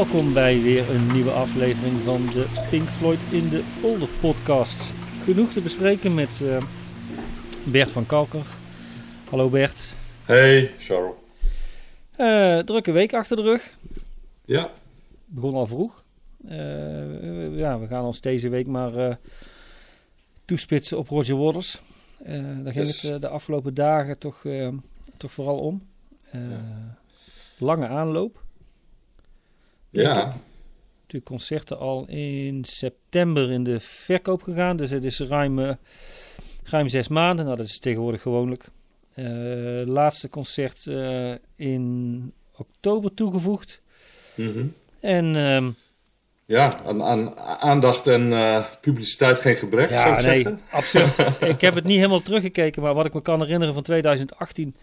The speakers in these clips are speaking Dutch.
Welkom bij weer een nieuwe aflevering van de Pink Floyd in de Polder podcast. Genoeg te bespreken met uh, Bert van Kalker. Hallo Bert. Hey Charles. Uh, drukke week achter de rug. Ja. Begon al vroeg. Uh, ja, we gaan ons deze week maar toespitsen op Roger Waters. daar ging yes. het de afgelopen dagen toch, toch vooral om. Ja. Lange aanloop. Ja. Natuurlijk concerten al in september in de verkoop gegaan. Dus het is ruim, uh, ruim zes maanden. Nou, dat is tegenwoordig gewoonlijk. Uh, laatste concert uh, in oktober toegevoegd. Mm -hmm. En... Um, ja, aan, aan, aandacht en publiciteit geen gebrek, ja, zou ik nee, zeggen. absoluut. ik heb het niet helemaal teruggekeken, maar wat ik me kan herinneren van 2018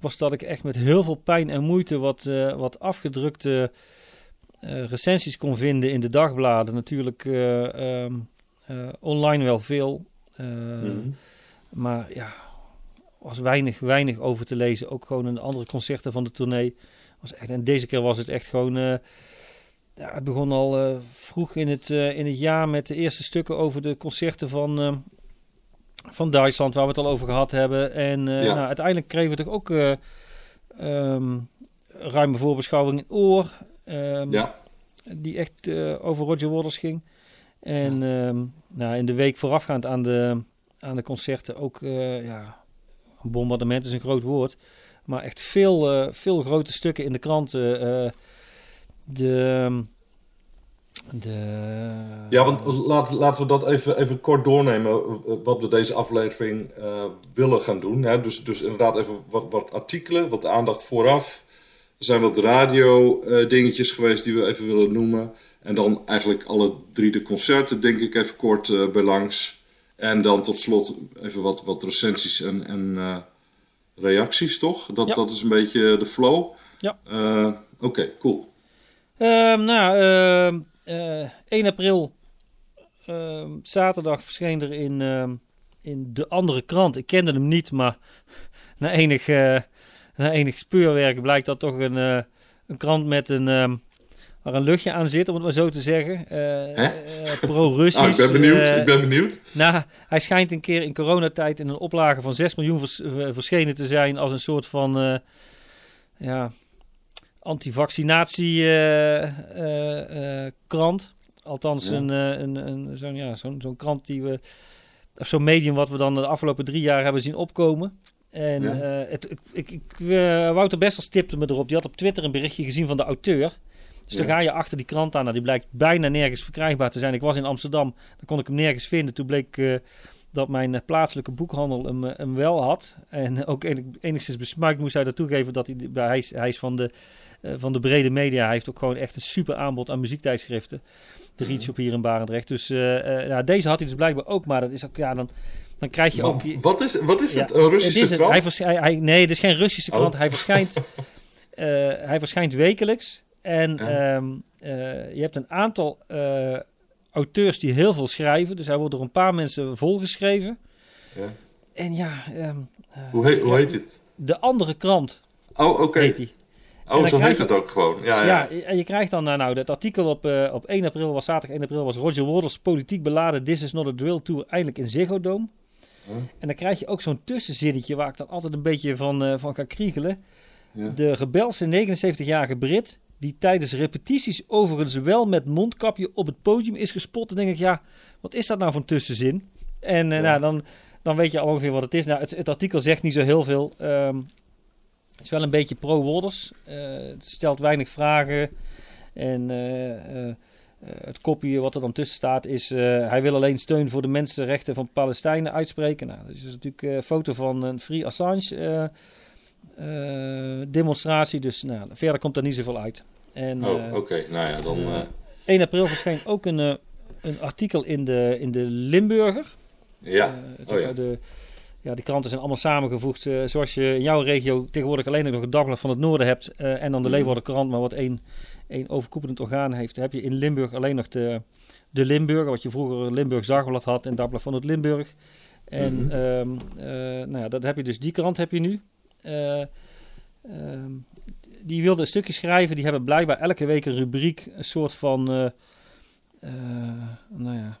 was dat ik echt met heel veel pijn en moeite wat, wat afgedrukte recensies kon vinden in de dagbladen. Natuurlijk uh, um, uh, online wel veel. Mm -hmm. Maar ja, was weinig, weinig over te lezen. Ook gewoon in de andere concerten van de tournee. Was echt, en deze keer was het echt gewoon... ja, het begon al vroeg in het, in het jaar met de eerste stukken over de concerten van, van Duitsland, waar we het al over gehad hebben. En ja. nou, uiteindelijk kregen we toch ook um, ruime voorbeschouwing in oor. Um, ja. Die echt uh, over Roger Waters ging. En ja. um, nou, in de week voorafgaand aan de, aan de concerten ook, uh, ja, een bombardement is een groot woord. Maar echt veel, uh, veel grote stukken in de kranten. de, de... Ja, want laat, laten we dat even, even kort doornemen. Wat we deze aflevering willen gaan doen. Hè? Dus, dus inderdaad even wat, wat artikelen, wat aandacht vooraf. Er zijn wat radio uh, dingetjes geweest die we even willen noemen. En dan eigenlijk alle drie de concerten denk ik even kort uh, bij langs. En dan tot slot even wat, wat recensies en, en uh, reacties, toch? Dat, ja. dat is een beetje de flow. Ja. Oké, okay, cool. Um, nou, 1 april, ehm, zaterdag, verscheen er in, in de andere krant. Ik kende hem niet, maar na enig na enig speurwerk blijkt dat toch een, uh, een krant met een, um, waar een luchtje aan zit, om het maar zo te zeggen. Uh, uh, Pro-Russisch. Ah, ik ben benieuwd, ik ben benieuwd. Nou, hij schijnt een keer in coronatijd in een oplage van 6 miljoen vers verschenen te zijn als een soort van ja, anti-vaccinatie krant. Althans, ja. een, een, een, zo'n ja, zo'n zo'n krant die we, of zo'n medium wat we dan de afgelopen drie jaar hebben zien opkomen. En ja. uh, het, ik, ik, ik, uh, Wouter Bessels tipte me erop. Die had op Twitter een berichtje gezien van de auteur. Dus ja. dan ga je achter die krant aan. Nou, die blijkt bijna nergens verkrijgbaar te zijn. Ik was in Amsterdam. Dan kon ik hem nergens vinden. Toen bleek uh, dat mijn plaatselijke boekhandel hem, hem, wel had. En ook enigszins besmuikt moest hij dat toegeven. Dat hij, hij, is, hij is van de, van de brede media. Hij heeft ook gewoon echt een super aanbod aan muziektijdschriften. De Reach op hier in Barendrecht. Dus nou, deze had hij dus blijkbaar ook. Maar dat is ook, ja, dan dan krijg je maar ook... Wat is, wat is het? Een Russische het is krant? Hij vers, hij, hij, nee, het is geen Russische krant. Oh. Hij, verschijnt, uh, hij verschijnt wekelijks. En ja. um, uh, je hebt een aantal uh, auteurs die heel veel schrijven. Dus hij wordt door een paar mensen volgeschreven. Ja. En ja... Um, hoe, heet, hoe heet het? De andere krant. Oh, oké. Okay. Heet hij. Oh, zo heet het ook gewoon. Ja, ja. ja, en je krijgt dan, nou, dat artikel op, uh, op 1 april, was zaterdag 1 april, was Roger Waters politiek beladen. This is not a drill tour, eindelijk in Ziggo Dome. Huh? En dan krijg je ook zo'n tussenzinnetje waar ik dan altijd een beetje van, uh, van ga kriegelen. Ja. De rebelse 79-jarige Brit, die tijdens repetities overigens wel met mondkapje op het podium is gespot. Dan denk ik, ja, wat is dat nou voor een tussenzin? En uh, Ja. nou, dan, dan weet je al ongeveer wat het is. Nou, het, het artikel zegt niet zo heel veel. Um, het is wel een beetje pro-Wolders. Uh, het stelt weinig vragen. En uh, het kopje wat er dan tussen staat is... uh, hij wil alleen steun voor de mensenrechten van Palestijnen uitspreken. Nou, dat is natuurlijk een foto van een Free Assange demonstratie. Dus nou, verder komt er niet zoveel uit. En, oh, oké. Okay. Nou ja, dan... 1 april verscheen ook een, een artikel in de, in de Limburger. Ja, oh, ja. De, ja, die kranten zijn allemaal samengevoegd. Uh, zoals je in jouw regio tegenwoordig alleen nog het Dagblad van het Noorden hebt. Uh, en dan de Leeuwarden krant, maar wat één, één overkoepelend orgaan heeft. heb je in Limburg alleen nog de, de Limburger. Wat je vroeger Limburg Dagblad had en Dagblad van het Limburg. En mm -hmm. um, uh, nou ja, dat heb je dus, die krant heb je nu. Um, die wilde een stukje schrijven. Die hebben blijkbaar elke week een rubriek, een soort van, uh, nou ja,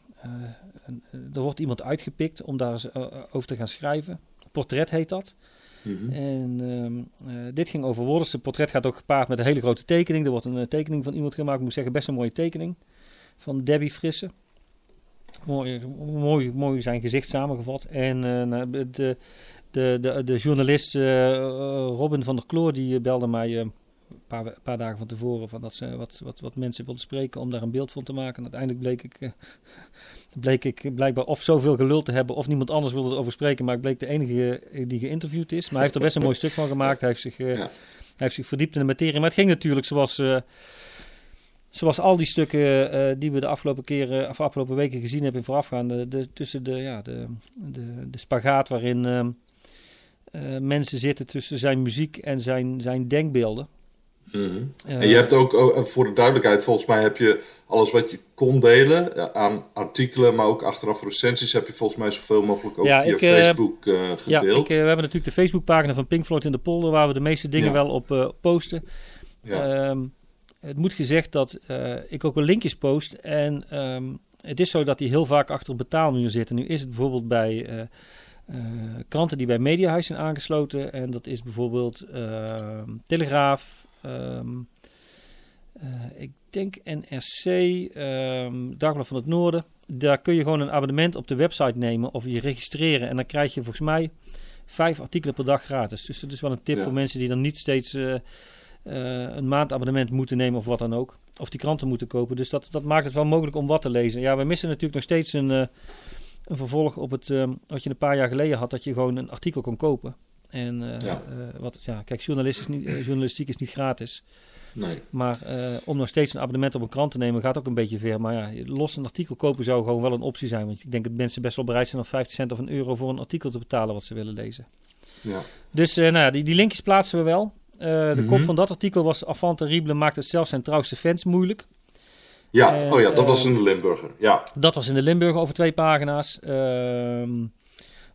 er wordt iemand uitgepikt om daar over te gaan schrijven. Portret heet dat. Mhm. En ehm, dit ging over woorden. Het portret gaat ook gepaard met een hele grote tekening. Er wordt een tekening van iemand gemaakt. Ik moet zeggen, best een mooie tekening. Van Debbie Frisse. Mooi, mooi, mooi zijn gezicht samengevat. En nou, de, de, de, de journalist Robin van der Kloor die belde mij een paar, paar, dagen van tevoren van dat ze wat, wat, wat mensen wilden spreken om daar een beeld van te maken. En uiteindelijk bleek ik, bleek ik blijkbaar of zoveel gelul te hebben of niemand anders wilde erover spreken. Maar ik bleek de enige die geïnterviewd is. Maar hij heeft er best een mooi stuk van gemaakt. Hij heeft zich, hij heeft zich verdiept in de materie. Maar het ging natuurlijk zoals... Zoals al die stukken die we de afgelopen keren of afgelopen weken gezien hebben in voorafgaande, de, tussen de, ja, de, de, de spagaat waarin ehm, uh, mensen zitten tussen zijn muziek en zijn, zijn denkbeelden. Mhm. en je hebt ook, oh, voor de duidelijkheid, volgens mij heb je alles wat je kon delen aan artikelen, maar ook achteraf recensies, heb je volgens mij zoveel mogelijk ook via ik, uh, Facebook uh, gedeeld. Ja, ik, we hebben natuurlijk de Facebookpagina van Pink Floyd in de polder, waar we de meeste dingen wel op posten. Ja. Um, het moet gezegd dat ik ook wel linkjes post en um, het is zo dat die heel vaak achter betaalmuur zitten. Nu is het bijvoorbeeld bij uh, kranten die bij Mediahuis zijn aangesloten. En dat is bijvoorbeeld uh, Telegraaf, um, ik denk NRC, um, Dagblad van het Noorden. Daar kun je gewoon een abonnement op de website nemen of je registreren. En dan krijg je volgens mij vijf artikelen per dag gratis. Dus dat is wel een tip voor mensen die dan niet steeds een maandabonnement moeten nemen of wat dan ook. Of die kranten moeten kopen. Dus dat, dat maakt het wel mogelijk om wat te lezen. Ja, we missen natuurlijk nog steeds een een vervolg op het uh, wat je een paar jaar geleden had, dat je gewoon een artikel kon kopen. En uh, ja. Uh, wat, ja, kijk, journalistiek is niet, eh, journalistiek is niet gratis. Nee. Maar om nog steeds een abonnement op een krant te nemen gaat ook een beetje ver. Maar ja, los een artikel kopen zou gewoon wel een optie zijn. Want ik denk dat mensen best wel bereid zijn om 50 cent of een euro voor een artikel te betalen wat ze willen lezen. Ja. Dus nou ja, die, die linkjes plaatsen we wel. de mm -hmm. kop van dat artikel was Avant terrible maakt het zelfs zijn trouwste fans moeilijk. Ja, oh ja, dat was in de Limburger. Ja. Dat was in de Limburger over twee pagina's. Uh,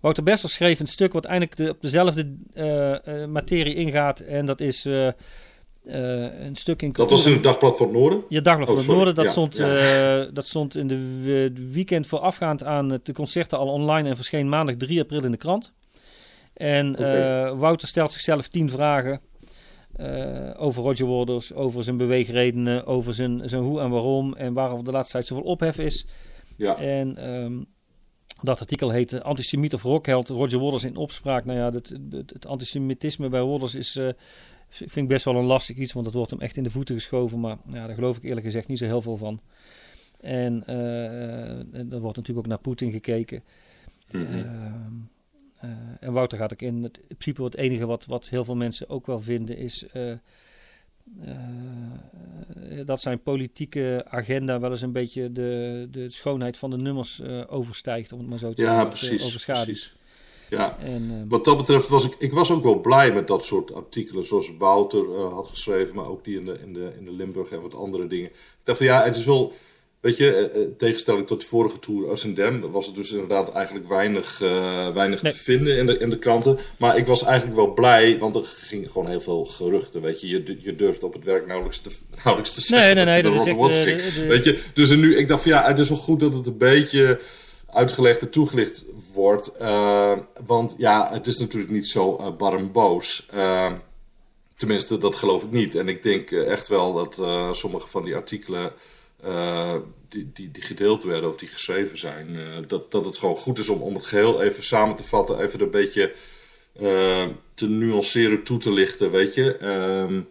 Wouter Bester schreef een stuk wat eigenlijk de, op dezelfde uh, materie ingaat. En dat is uh, een stuk in... Dat was in het Dagblad van het Noorden? Ja, Dagblad oh, van het Noorden. Dat, stond, ja. dat stond in de weekend voorafgaand aan de concerten al online en verscheen maandag 3 april in de krant. En okay. Wouter stelt zichzelf tien vragen uh, over Roger Waters, over zijn beweegredenen, over zijn, zijn hoe en waarom en waarom de laatste tijd zoveel ophef is. Ja. En um, dat artikel heet Antisemiet of Rockheld, Roger Waters in opspraak. Nou ja, het, het antisemitisme bij Waters is, uh, vind ik best wel een lastig iets, want dat wordt hem echt in de voeten geschoven. Maar ja, daar geloof ik eerlijk gezegd niet zo heel veel van. En uh, er wordt natuurlijk ook naar Poetin gekeken. Mm -hmm. Uh, en Wouter gaat ook in. Het, in principe het enige wat, wat heel veel mensen ook wel vinden is uh, uh, dat zijn politieke agenda wel eens een beetje de, de schoonheid van de nummers overstijgt, om het maar zo te ja, zeggen. Precies, precies. Ja, en, wat dat betreft was ik, ik was ook wel blij met dat soort artikelen, zoals Wouter had geschreven, maar ook die in de, in, de, in de Limburg en wat andere dingen. Ik dacht van ja, het is wel Weet je, eh, eh, tegenstelling tot de vorige tour Ascendem was er dus inderdaad eigenlijk weinig, uh, weinig te vinden in de, in de kranten. Maar ik was eigenlijk wel blij, want er gingen gewoon heel veel geruchten. Weet je, je, je durft op het werk nauwelijks te, nauwelijks te zeggen. Nee, nee, nee, dat, dat is echt, uh, Weet je, dus nu, ik dacht van ja, het is wel goed dat het een beetje uitgelegd en toegelicht wordt. Uh, want ja, het is natuurlijk niet zo bar boos. tenminste, dat geloof ik niet. En ik denk echt wel dat sommige van die artikelen uh, die, die, die, gedeeld werden of die geschreven zijn. Uh, dat, dat het gewoon goed is om, om het geheel even samen te vatten, even een beetje uh, te nuanceren, toe te lichten, weet je. Um,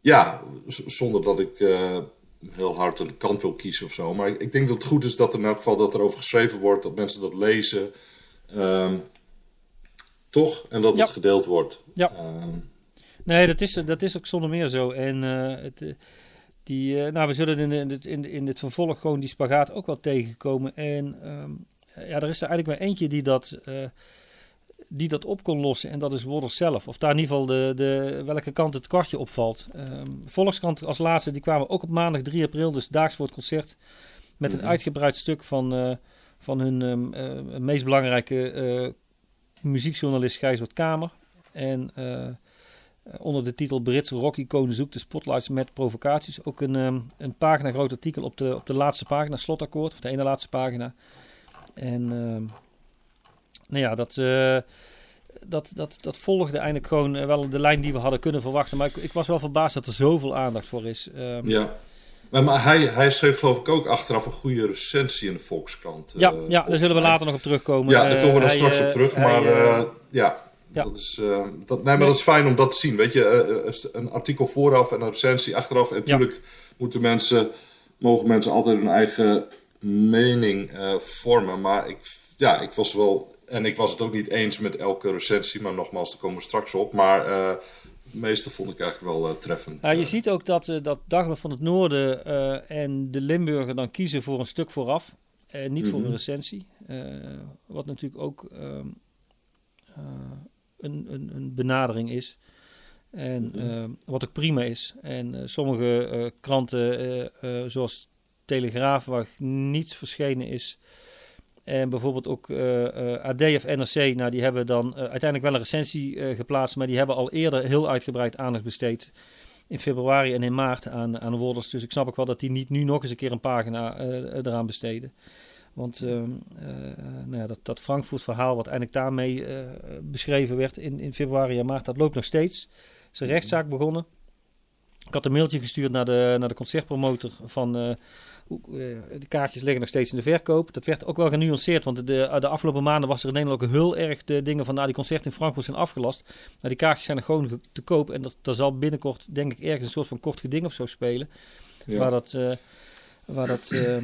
ja, zonder dat ik heel hard een kant wil kiezen of zo. Maar ik, ik, denk dat het goed is dat er in elk geval dat er over geschreven wordt, dat mensen dat lezen. Um, toch? En dat het gedeeld wordt. Ja. Um, nee, dat is, dat is ook zonder meer zo. En het die, uh, nou, we zullen in, in, in, in het vervolg gewoon die spagaat ook wel tegenkomen. En um, ja, er is er eigenlijk maar eentje die dat, uh, die dat op kon lossen. En dat is Wodders zelf. Of daar in ieder geval de, de, welke kant het kwartje opvalt. Um, Volkskrant als laatste, die kwamen ook op maandag 3 april, dus daags voor het concert. Met een mhm. uitgebreid stuk van, uh, van hun um, meest belangrijke muziekjournalist Gijsbert Kamer. En onder de titel Britse rock-iconen zoekt de spotlights met provocaties. Ook een, ehm, een pagina groot artikel op de, op de laatste pagina, slotakkoord, of de ene laatste pagina. En ehm, nou ja, dat, dat, dat, dat volgde eigenlijk gewoon wel de lijn die we hadden kunnen verwachten. Maar ik, ik was wel verbaasd dat er zoveel aandacht voor is. Ehm, ja. Maar, hij, hij schreef geloof ik ook achteraf een goede recensie in de Volkskrant. Ja, ja daar zullen we later nog op terugkomen. Ja, daar komen we nog straks op terug. maar ja, ja. Dat, is, uh, dat, nee, maar dat is fijn om dat te zien. Weet je, uh, een artikel vooraf en een recensie achteraf. En natuurlijk moeten mensen, mogen mensen altijd hun eigen mening uh, vormen. Maar ik, ja, ik was wel, en ik was het ook niet eens met elke recensie. Maar nogmaals, daar komen we straks op. Maar de meeste vond ik eigenlijk wel treffend. Ja, je ziet ook dat, dat Dagblad van het Noorden en de Limburger dan kiezen voor een stuk vooraf. niet mm -hmm. voor een mhm. recensie. wat natuurlijk ook ehm, een, een, een benadering is. En mhm. eh, wat ook prima is. En uh, sommige uh, kranten, zoals Telegraaf, waar niets verschenen is. En bijvoorbeeld ook AD of NRC, nou, die hebben dan uiteindelijk wel een recensie geplaatst. Maar die hebben al eerder heel uitgebreid aandacht besteed. In februari en in maart aan, aan Worders. Dus ik snap ook wel dat die niet nu nog eens een keer een pagina eraan besteden. Want ehm, eh, nou ja, dat, dat Frankfurt-verhaal, wat eigenlijk daarmee eh, beschreven werd in, in februari en maart, dat loopt nog steeds. Er is een rechtszaak begonnen. Ik had een mailtje gestuurd naar de, naar de concertpromotor van de kaartjes liggen nog steeds in de verkoop. Dat werd ook wel genuanceerd, want de, de afgelopen maanden was er in Nederland ook heel erg de dingen van, nou die concerten in Frankfurt zijn afgelast. Maar die kaartjes zijn er gewoon te koop en er, zal binnenkort denk ik ergens een soort van kort geding of zo spelen. Ja. Waar dat waar dat, uh,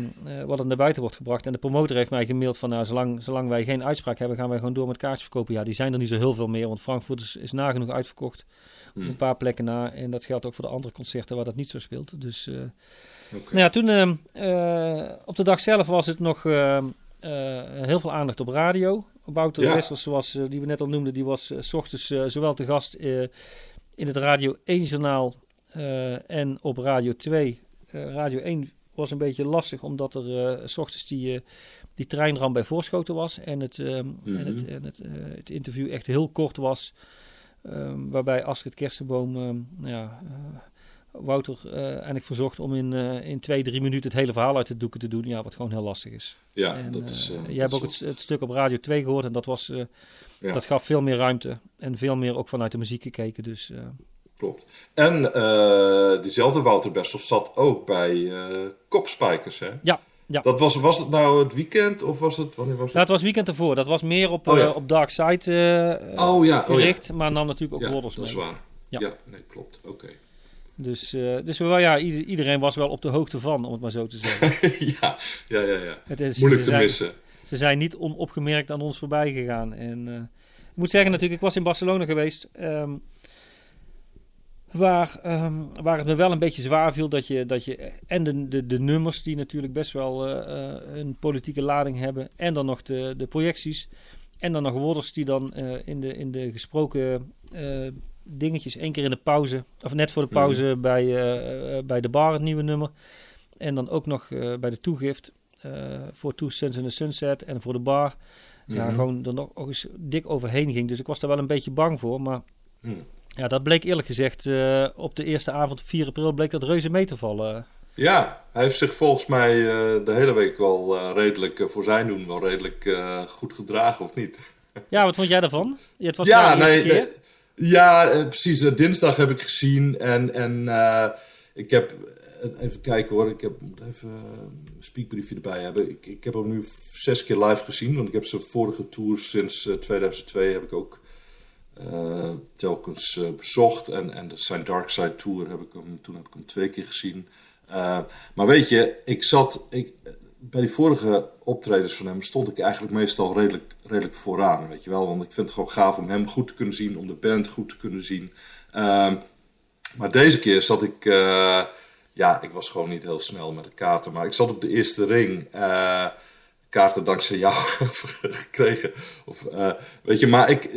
wat er naar buiten wordt gebracht. En de promotor heeft mij gemaild van, nou, zolang, zolang wij geen uitspraak hebben, gaan wij gewoon door met kaartjes verkopen. Ja, die zijn er niet zo heel veel meer, want Frankfurt is, is nagenoeg uitverkocht. Op hmm. een paar plekken na. En dat geldt ook voor de andere concerten waar dat niet zo speelt. Dus, uh, nou ja, toen, op de dag zelf was het nog heel veel aandacht op radio. Wouter ja. Wessels, zoals die we net al noemden, die was s ochtends zowel te gast in het Radio 1 journaal en op Radio 2. Radio 1 was een beetje lastig, omdat er uh, s ochtends die, uh, die treinram bij Voorschoten was. En het, uh, en het, mhm. en het, uh, het, interview echt heel kort was. Um, waarbij Astrid Kersenboom, um, nou ja, Wouter eigenlijk verzocht om in, in twee, drie minuten het hele verhaal uit de doeken te doen. Ja, wat gewoon heel lastig is. Ja, en, dat is... jij hebt ook het, het, stuk op Radio 2 gehoord en dat, was, ja. dat gaf veel meer ruimte. En veel meer ook vanuit de muziek gekeken. Dus klopt. En uh, diezelfde Wouter Bessel zat ook bij uh, Kopspijkers, hè? Ja. Ja. Dat was, was het nou het weekend of was het, wanneer was het? Ja, het was weekend ervoor. Dat was meer op, oh, ja. uh, op Dark Side oh, ja. gericht, oh, maar nam natuurlijk ook ja, mee. dat is waar. Ja, ja nee, klopt. Oké. Okay. Dus, dus wel, ja, iedereen was wel op de hoogte van, om het maar zo te zeggen. ja, ja, ja. ja. Het is, Moeilijk te zijn, missen. Ze zijn niet onopgemerkt aan ons voorbij gegaan. En ik moet zeggen natuurlijk, ik was in Barcelona geweest... Um, Waar, um, waar het me wel een beetje zwaar viel dat je, dat je en de, de, de nummers die natuurlijk best wel uh, een politieke lading hebben, en dan nog de, de projecties, en dan nog woorders die dan uh, in, de, in de gesproken dingetjes één keer in de pauze, of net voor de pauze mm. bij, bij de bar het nieuwe nummer, en dan ook nog bij de toegift voor Two Cents in the Sunset en voor de bar, mm. ja, mhm. gewoon er nog, nog eens dik overheen ging. Dus ik was daar wel een beetje bang voor, maar... Mm. Ja, dat bleek eerlijk gezegd uh, op de eerste avond, 4 april, bleek dat reuze mee te vallen. Ja, hij heeft zich volgens mij uh, de hele week wel uh, redelijk, voor zijn doen, wel redelijk goed gedragen, of niet? Ja, wat vond jij daarvan? Ja, het was ja, nee, keer. ja, precies. dinsdag heb ik gezien en, en ik heb, even kijken hoor, ik heb, moet even een speakbriefje erbij hebben. Ik, ik heb hem nu zes keer live gezien, want ik heb zijn vorige tour sinds 2002 heb ik ook uh, telkens uh, bezocht. En, en zijn Dark Side Tour heb ik hem, toen heb ik hem twee keer gezien. Uh, maar weet je, ik zat. Ik, bij die vorige optredens van hem stond ik eigenlijk meestal redelijk, redelijk vooraan. Weet je wel, want ik vind het gewoon gaaf om hem goed te kunnen zien, om de band goed te kunnen zien. Ehm, maar deze keer zat ik. ja, ik was gewoon niet heel snel met de kaarten. Maar ik zat op de eerste ring kaarten dankzij jou gekregen. Of, uh, weet je, maar ik,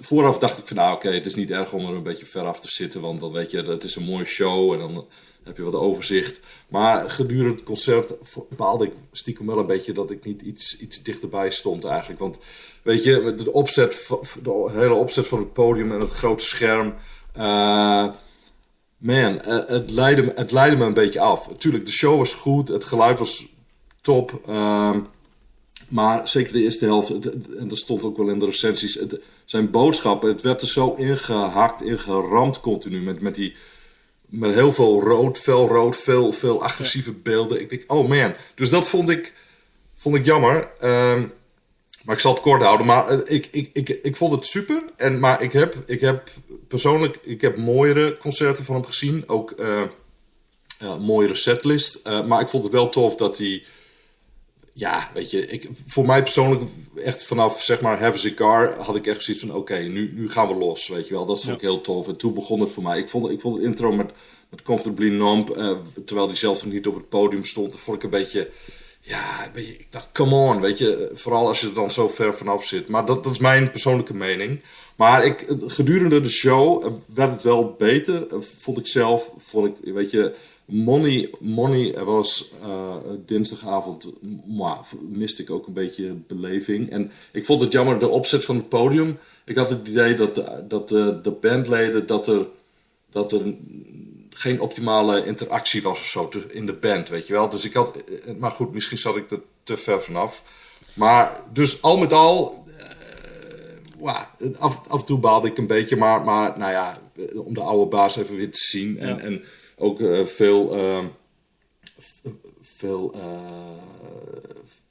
vooraf dacht ik van nou oké, het is niet erg om er een beetje ver af te zitten. Want dan weet je, dat is een mooie show en dan heb je wat overzicht. Maar gedurende het concert baalde ik stiekem wel een beetje dat ik niet iets, iets dichterbij stond eigenlijk. Want weet je, de, opzet, de hele opzet van het podium en het grote scherm. Uh, man, uh, het, leidde, het leidde me een beetje af. Tuurlijk, de show was goed, het geluid was top. Uh, maar zeker de eerste helft, en dat stond ook wel in de recensies, het, zijn boodschappen, het werd er zo ingehakt, ingeramd continu met, met die met heel veel rood, fel rood, veel, veel agressieve beelden. Ik denk, oh man. Dus dat vond ik, vond ik jammer. Ehm, maar ik zal het kort houden. Maar uh, ik, ik, ik, ik vond het super. En, maar ik heb, ik heb persoonlijk ik heb mooiere concerten van hem gezien. Ook uh, uh, mooiere setlist. maar ik vond het wel tof dat hij ja, weet je, ik, voor mij persoonlijk, echt vanaf zeg maar Have a Cigar, had ik echt zoiets van: oké, nu, nu gaan we los, weet je wel. Dat vond ik heel tof. En toen begon het voor mij. Ik vond, ik vond het intro met, met Comfortably Numb, uh, terwijl die zelf nog niet op het podium stond, vond ik een beetje. Ja, een beetje, ik dacht, come on, weet je. Vooral als je er dan zo ver vanaf zit. Maar dat, dat is mijn persoonlijke mening. Maar ik, gedurende de show eh, werd het wel beter, eh, vond ik zelf. Vond ik, weet je, Money, Money was uh, dinsdagavond, maar, miste ik ook een beetje beleving. En ik vond het jammer, de opzet van het podium. Ik had het idee dat, de, dat de, de bandleden, dat er, dat er geen optimale interactie was of zo in de band, weet je wel. Dus ik had, eh, maar goed, misschien zat ik er te ver vanaf. Maar dus al met al, uh, af, af en toe baalde ik een beetje, maar, maar nou ja, om de oude baas even weer te zien. En, en ook uh, veel, uh, veel, uh,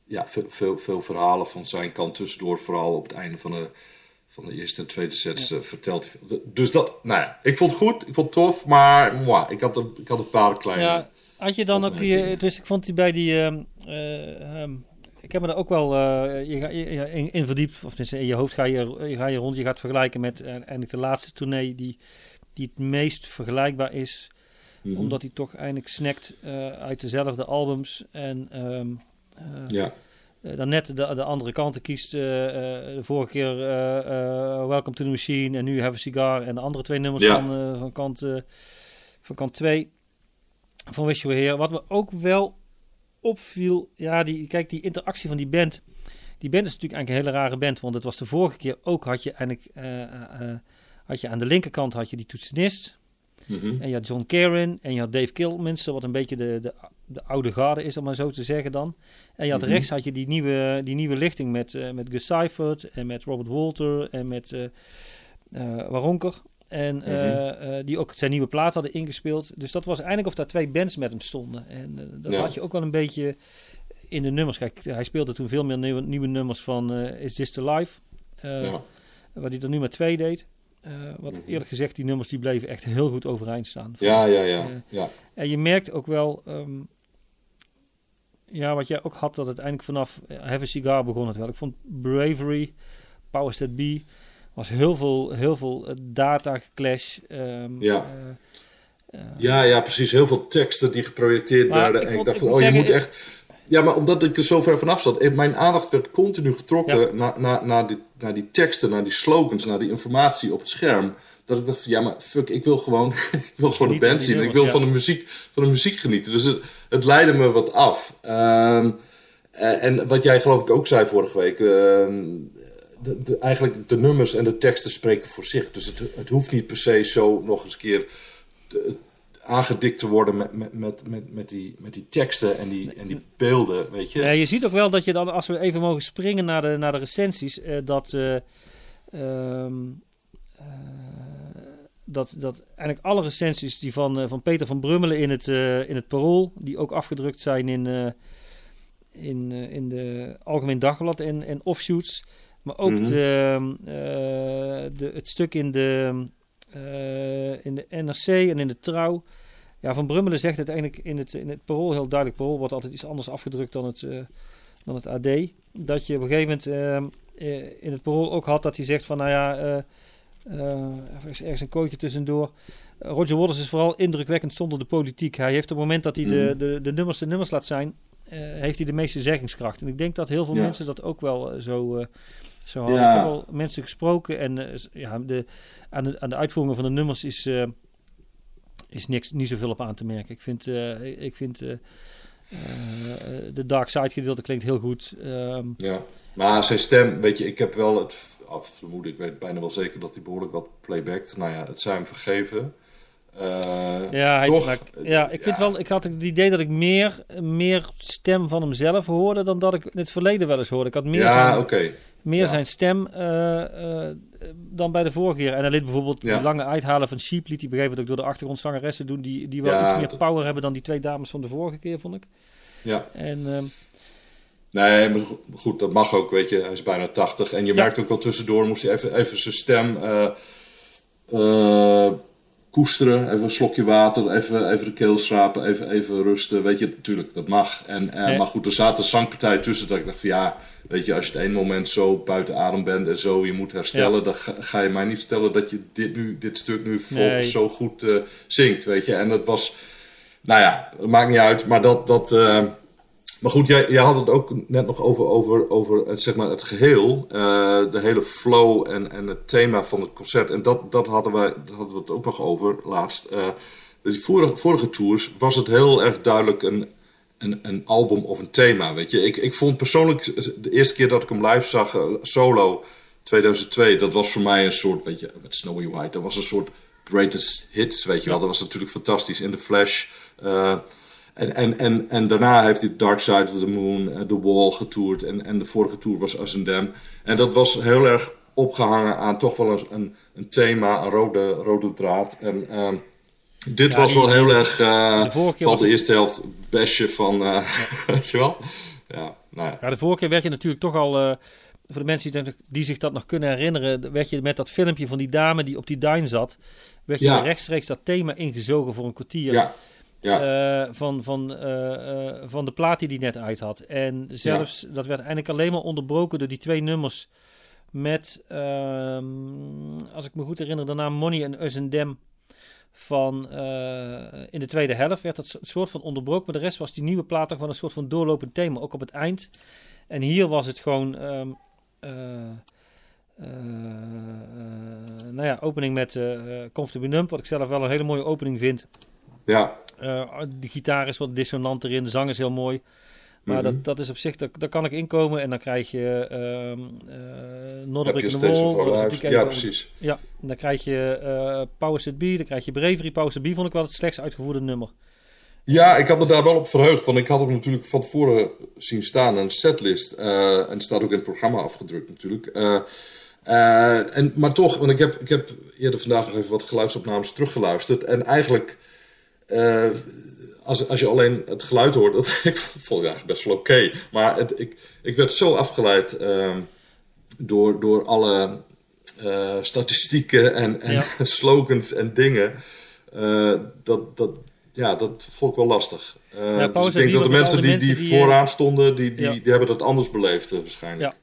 ja, veel, veel, veel, verhalen van zijn kant tussendoor, vooral op het einde van de, van de eerste en tweede sets ja. verteld. Dus dat, nou ja, ik vond het goed, ik vond het tof, maar moi, ik, had een, ik had een paar kleine. Ja, had je dan ook je, dus ik vond die bij die. Um, ik heb me er ook wel uh, je, je, in, in, verdiept. Of in je hoofd ga je, je, ga je rond. Je gaat vergelijken met uh, eigenlijk de laatste tournee die, die het meest vergelijkbaar is Mhm. Omdat hij toch eindelijk snackt uh, uit dezelfde albums. En um, ja. Uh, dan net de, de andere kanten kiest. de vorige keer Welcome to the Machine en nu Have a Cigar. En de andere twee nummers ja. van, van, kant, van kant 2 van Wish You Were Here. Wat me ook wel opviel, ja, die, kijk, die interactie van die band. Die band is natuurlijk eigenlijk een hele rare band, want het was de vorige keer ook had je eigenlijk had je aan de linkerkant had je die toetsenist. Mhm. En je had John Karen en je had Dave Kilminster, wat een beetje de, de, de oude garde is, om maar zo te zeggen dan. En je had mhm. rechts had je die nieuwe, die nieuwe lichting met, uh, met Gus Seifert en met Robert Walter en met uh, uh, Waronker. En mhm. die ook zijn nieuwe plaat hadden ingespeeld. Dus dat was eigenlijk of daar twee bands met hem stonden. En dat had je ook wel een beetje in de nummers. Kijk, hij speelde toen veel meer nieuwe, nieuwe nummers van Is This The Life? Ja. Wat hij er nu maar twee deed. Uh, wat eerlijk gezegd, die nummers die bleven echt heel goed overeind staan. Ja, ja, ja. Uh, ja. En je merkt ook wel, um, ja, wat jij ook had, dat het eindelijk vanaf uh, Have a Cigar begon het wel. Ik vond Bravery, Powers That Be, was heel veel, heel veel data clash. Um, ja. ja, ja, precies. Heel veel teksten die geprojecteerd werden. en ik dacht van, oh, je moet echt ja, maar omdat ik er zo ver vanaf zat, eh, mijn aandacht werd continu getrokken naar, naar, naar, die, naar die teksten, naar die slogans, naar die informatie op het scherm. Dat ik dacht van, ja, maar fuck, ik wil gewoon, ik wil gewoon de band zien. Ik wil van, de muziek, van de muziek genieten. Dus het, het leidde me wat af. Um, en wat jij geloof ik ook zei vorige week. Uh, de, de, eigenlijk de nummers en de teksten spreken voor zich. Dus het, het hoeft niet per se zo nog eens keer aangedikt te worden met, met, met, met, met, die, met die teksten en die, en die beelden, weet je. Ja, je ziet ook wel dat je dan, als we even mogen springen naar de, naar de recensies, uh, dat, uh, um, uh, dat, dat eigenlijk alle recensies die van, van Peter van Brummelen in het, in het Parool, die ook afgedrukt zijn in, in, in de Algemeen Dagblad en, en offshoots, maar ook mm -hmm. de, de, het stuk in de... Uh, in de NRC en in de Trouw. Ja, Van Brummelen zegt uiteindelijk in het, in het parool heel duidelijk. Parool wordt altijd iets anders afgedrukt dan het, uh, dan het AD. Dat je op een gegeven moment uh, in het parool ook had dat hij zegt van nou ja, er is ergens een kootje tussendoor. Roger Waters is vooral indrukwekkend zonder de politiek. Hij heeft op het moment dat hij de, mhm. de, de nummers de nummers laat zijn, heeft hij de meeste zeggingskracht. En ik denk dat heel veel Ja. mensen dat ook wel eh, zo, eh, zo hadden. Ja. Ik heb al mensen gesproken en eh, ja, de, aan, de, aan de uitvoeringen van de nummers is, eh, is niks, niet zoveel op aan te merken. Ik vind, eh, ik vind eh, eh, de Dark Side gedeelte klinkt heel goed. Ehm, Ja, maar zijn stem, weet je, ik heb wel het af- vermoeden, ik weet bijna wel zeker dat hij behoorlijk wat playbackt. Nou ja, het hem vergeven. Ja, hij, Toch? maar ja, ik vind Ja. wel, ik had het idee dat ik meer, meer stem van hemzelf hoorde dan dat ik in het verleden wel eens hoorde. Ik had meer, ja, zijn, oké. Meer ja. zijn stem eh, eh, dan bij de vorige keer. En hij liet bijvoorbeeld Ja. die lange uithalen van Sheep, liet hij begrepen ook door de achtergrondzangeressen doen, die, die wel Ja, iets meer dat- power hebben dan die twee dames van de vorige keer, vond ik. Ja. En ehm, Nee, maar go- goed, dat mag ook, weet je. Hij is bijna 80. En je merkt ook wel tussendoor, moest hij even, even zijn stem eh, koesteren. Even een slokje water, even, even de keel schrapen, even, even rusten. Weet je, natuurlijk, dat mag. En, eh, Nee. Maar goed, er zaten zangpartijen tussen dat ik dacht van ja, weet je, als je het ene moment zo buiten adem bent en zo je moet herstellen, dan ga, ga je mij niet vertellen dat je dit, nu, dit stuk nu volgens Nee. zo goed eh, zingt, weet je. En dat was, nou ja, het maakt niet uit, maar dat... dat eh, maar goed, jij, jij had het ook net nog over, over, over het, zeg maar het geheel, eh, de hele flow en, en het thema van het concert. En dat, dat hadden, wij, daar hadden we het ook nog over laatst. Eh die vorige, vorige tours was het heel erg duidelijk een, een, een album of een thema. Weet je. Ik, ik vond persoonlijk de eerste keer dat ik hem live zag, eh, solo 2002, dat was voor mij een soort, weet je, met Snowy White, dat was een soort greatest hits, weet je wel. Dat was natuurlijk fantastisch. In The Flash. En, en, en, en daarna heeft hij Dark Side of the Moon, eh, The Wall getoerd. En, en de vorige tour was Them. En dat was heel erg opgehangen aan toch wel een, een, een thema, een rode, rode draad. En ehm, dit Ja, was wel heel erg eh de vorige keer van was de eerste helft besje van, eh, weet je wel? Ja, nou ja. ja, de vorige keer werd je natuurlijk toch al, voor de mensen die, zich dat nog kunnen herinneren, werd je met dat filmpje van die dame die op die duin zat, werd je Ja. rechtstreeks dat thema ingezogen voor een kwartier. Ja, ja. eh, van, van, eh, eh, van de plaat die hij net uit had. En zelfs, dat werd eigenlijk alleen maar onderbroken door die twee nummers met, ehm, als ik me goed herinner, de naam Money en Us and Them van in de tweede helft werd dat so- soort van onderbroken, maar de rest was die nieuwe plaat toch wel een soort van doorlopend thema, ook op het eind. En hier was het gewoon, eh, nou ja, opening met eh, Comfortably Numb, wat ik zelf wel een hele mooie opening vind. ja. Eh, de gitaar is wat dissonant erin, de zang is heel mooi. Maar Mhm. dat, dat is op zich, daar, daar kan ik inkomen. En dan krijg je in the steeds Wall. Ja, precies. Ja, dan krijg je eh Power Set B, dan krijg je Bravery. Power Set B vond ik wel het slechtst uitgevoerde nummer. Ja, ik had me daar wel op verheugd. Want ik had hem natuurlijk van tevoren zien staan, een setlist. en het staat ook in het programma afgedrukt natuurlijk. En, maar toch, want ik heb, ik heb eerder vandaag nog even wat geluidsopnames teruggeluisterd. En eigenlijk, eh, als, als je alleen het geluid hoort, dat, ik vond het eigenlijk best wel oké. Maar het, ik, ik werd zo afgeleid ehm, door, door alle eh, statistieken en, en Ja. slogans en dingen. eh, dat, dat, ja, dat vond ik wel lastig. Dus ik denk dat de mensen die, die vooraan stonden, die, die, Ja. die hebben dat anders beleefd waarschijnlijk.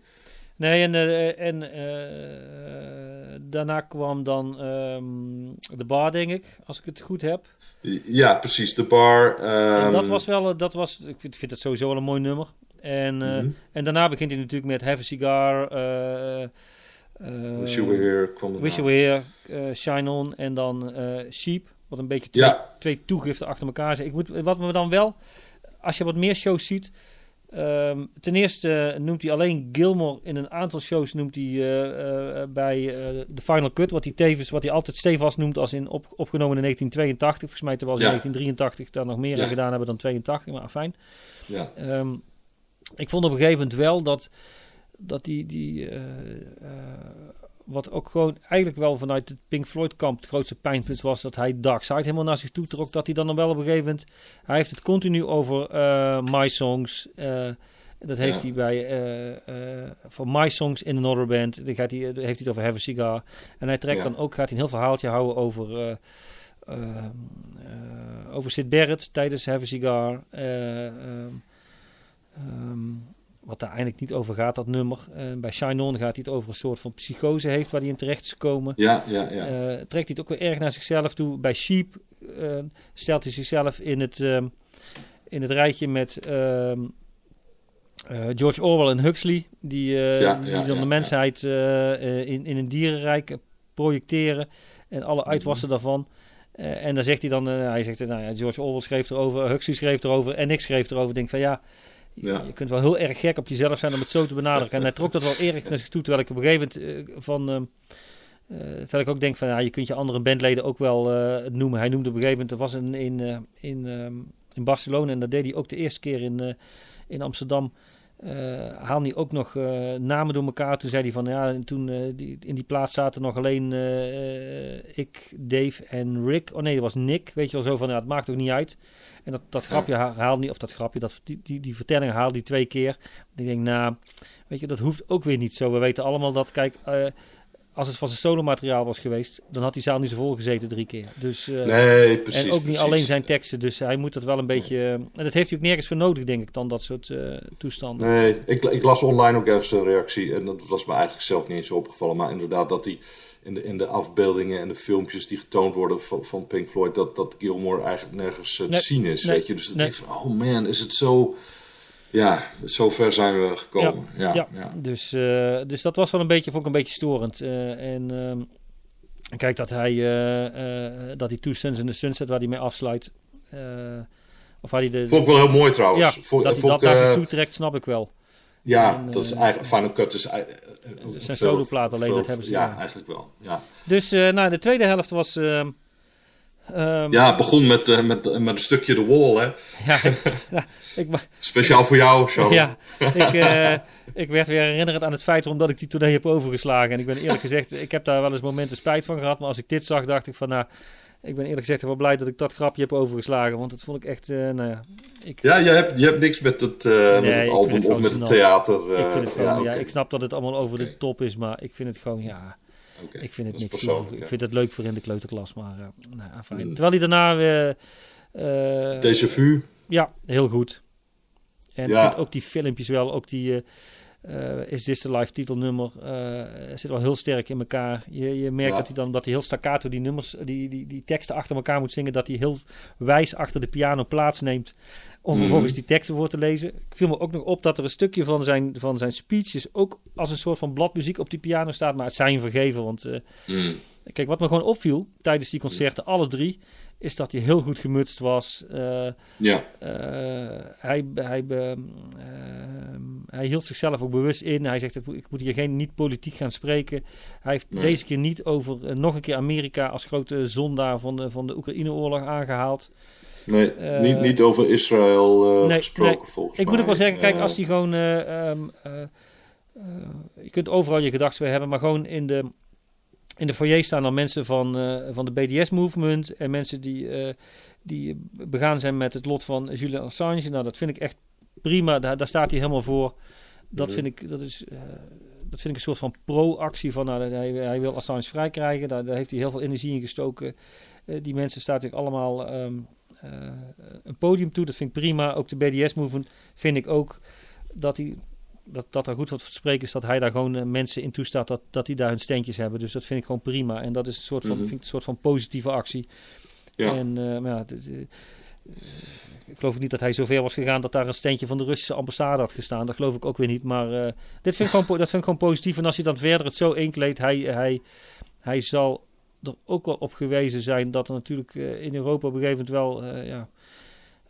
Nee, en, eh, en eh, daarna kwam dan ehm, de bar, denk ik, als ik het goed heb. Ja, precies. De bar. en ehm, dat was wel, eh, dat was, ik vind, vind het sowieso wel een mooi nummer. En, mhm. en daarna begint hij natuurlijk met Have a Cigar. Wish You Were Here kwam erna. Wish You Were Here, Shine On en dan Sheep. Wat een beetje twee, Ja, twee toegiften achter elkaar zijn. Ik moet, wat me dan wel, als je wat meer shows ziet. Ehm, ten eerste noemt hij alleen Gilmore in een aantal shows noemt hij eh, eh, bij eh, de Final Cut, wat hij tevens, wat hij altijd stevast noemt als in op, opgenomen in 1982. Volgens mij terwijl ze Ja. in 1983 daar nog meer Ja. aan gedaan hebben dan 82, maar fijn. ja. Ehm, ik vond op een gegeven moment wel dat, dat die, die eh, eh, wat ook gewoon eigenlijk wel vanuit het Pink Floyd kamp het grootste pijnpunt was dat hij Dark Side helemaal naar zich toe trok. Dat hij dan nog wel op een gegeven moment, hij heeft het continu over eh, My Songs. eh, dat heeft Ja. hij bij eh, eh, van My Songs in Another Band. Dan gaat hij, heeft hij het over Have a Cigar. En hij trekt Ja. dan ook, gaat hij een heel verhaaltje houden over, over Sid Barrett tijdens Have a Cigar. Eh, ehm, ehm, wat daar eigenlijk niet over gaat, dat nummer. En bij Shine On gaat hij het over een soort van psychose heeft waar hij in terecht is gekomen. Ja, ja, ja. Eh, trekt hij het ook weer erg naar zichzelf toe. Bij Sheep eh, stelt hij zichzelf in het, in het rijtje met ehm, eh, George Orwell en Huxley, die, uh, die dan de mensheid uh, in, in een dierenrijk projecteren en alle mhm. uitwassen daarvan. en dan zegt hij dan, hij zegt, nou ja, George Orwell schreef erover, Huxley schreef erover en ik schreef erover. Denk van ja, je kunt wel heel erg gek op jezelf zijn om het zo te benadrukken. En hij trok dat wel erg naar zich toe, terwijl ik op een gegeven moment van... Uh, terwijl ik ook denk van ja, je kunt je andere bandleden ook wel noemen. Hij noemde op een gegeven moment, er was een in, in, ehm, in Barcelona en dat deed hij ook de eerste keer in, in Amsterdam. Uh, haal hij ook nog uh, namen door elkaar. Toen zei hij van ja, en toen uh, die, in die plaats zaten nog alleen ik, Dave en Rick. Oh nee, dat was Nick. Weet je wel zo van ja, het maakt ook niet uit. En dat, dat grapje haalt niet, of dat grapje, dat, die, die, die vertelling haalt die twee keer. Ik denk, nou, weet je, dat hoeft ook weer niet zo. We weten allemaal dat, kijk, als het van zijn solo-materiaal was geweest, dan had die zaal niet zo vol gezeten drie keer. Dus, uh, nee, precies. En ook niet alleen zijn teksten. Dus hij moet dat wel een beetje. Uh, en dat heeft hij ook nergens voor nodig, denk ik, dan dat soort uh, toestanden. Nee, ik, ik, las online ook ergens een reactie. En dat was me eigenlijk zelf niet eens opgevallen. Maar inderdaad, dat hij in de, in de afbeeldingen en de filmpjes die getoond worden van, van Pink Floyd, dat, dat Gilmore eigenlijk nergens te zien is. weet je, dus dan nee. denk van, oh man, is het zo ja, zover zijn we gekomen. Ja, ja, ja. Dus, uh, dus dat was wel een beetje, vond ik een beetje storend. Uh, en uh, kijk, dat hij, dat die Two Suns in the Sunset, waar hij mee afsluit. of waar hij de, vond ik wel heel mooi trouwens. Ja, vond, dat hij dat naar toe trekt, snap ik wel. Ja, en, dat is eigenlijk, Final Cut is zijn soloplaat alleen, veel, dat hebben ze. Ja, ja. eigenlijk wel. Ja. Dus nou, de tweede helft was... Ehm, Um, ja, het begon met, uh, met, met een stukje de wall, hè? Ja, ja ik, Speciaal voor jou, zo. Ja, ik, uh, ik werd weer herinnerd aan het feit omdat ik die tournee heb overgeslagen. En ik ben eerlijk gezegd, ik heb daar wel eens momenten spijt van gehad. Maar als ik dit zag, dacht ik van, nou, ik ben eerlijk gezegd wel blij dat ik dat grapje heb overgeslagen. Want dat vond ik echt, uh, nou ja. Ik... Ja, je hebt, je hebt niks met het, nee, met het album of met het theater. ik vind het gewoon, ja, ja, ik snap dat het allemaal over de top is, maar ik vind het gewoon, ja... Ik vind het niks. Ik vind het leuk voor in de kleuterklas, maar uh, nou, fijn. Mm. Terwijl hij daarna weer... Uh, Déjà vu. Ja, heel goed. En ja. ik vind ook die filmpjes wel, ook die... Uh, is dit de live titelnummer? Uh, zit wel heel sterk in elkaar. Je, je merkt ja. dat hij dan dat hij heel staccato die nummers, die, die, die teksten achter elkaar moet zingen. Dat hij heel wijs achter de piano plaatsneemt. Om vervolgens die teksten voor te lezen. Ik viel me ook nog op dat er een stukje van zijn, van zijn speeches ook als een soort van bladmuziek op die piano staat. Maar het zijn vergeven. Want uh, mm. kijk, wat me gewoon opviel tijdens die concerten, alle drie, is dat hij heel goed gemutst was. Uh, ja. Uh, hij, hij, hij hield zichzelf ook bewust in. Hij zegt, ik moet hier geen niet politiek gaan spreken. Hij heeft nee. deze keer niet over nog een keer Amerika als grote zondaar van de, van de Oekraïne-oorlog aangehaald. Nee, uh, niet, niet over Israël uh, nee, gesproken nee. volgens ik mij. moet ook wel zeggen, kijk, als die gewoon... Uh, um, je kunt overal je gedachten bij hebben, maar gewoon in de, in de foyer staan dan mensen van, van de BDS-movement... en mensen die, die begaan zijn met het lot van Julian Assange. Nou, dat vind ik echt prima. Daar, daar staat hij helemaal voor. Dat vind ik... Dat is, dat vind ik een soort van pro-actie van nou, hij, hij wil Assange vrij krijgen. Daar, daar heeft hij heel veel energie in gestoken. die mensen staan natuurlijk allemaal um, uh, een podium toe. Dat vind ik prima. Ook de BDS-movement vind ik ook dat hij dat, dat er goed wat spreken is dat hij daar gewoon uh, mensen in toestaat dat, dat die daar hun steentjes hebben. Dus dat vind ik gewoon prima. En dat is een soort van, mm -hmm. vind ik een soort van positieve actie. Ja. En uh, maar ja, dit, ik geloof niet dat hij zover was gegaan dat daar een steentje van de Russische ambassade had gestaan. Dat geloof ik ook weer niet. Maar dit vind ik gewoon, dat vind ik gewoon positief. En als hij dan verder het zo inkleedt, hij, hij, hij zal er ook wel op gewezen zijn dat er natuurlijk in Europa op een gegeven moment wel ja,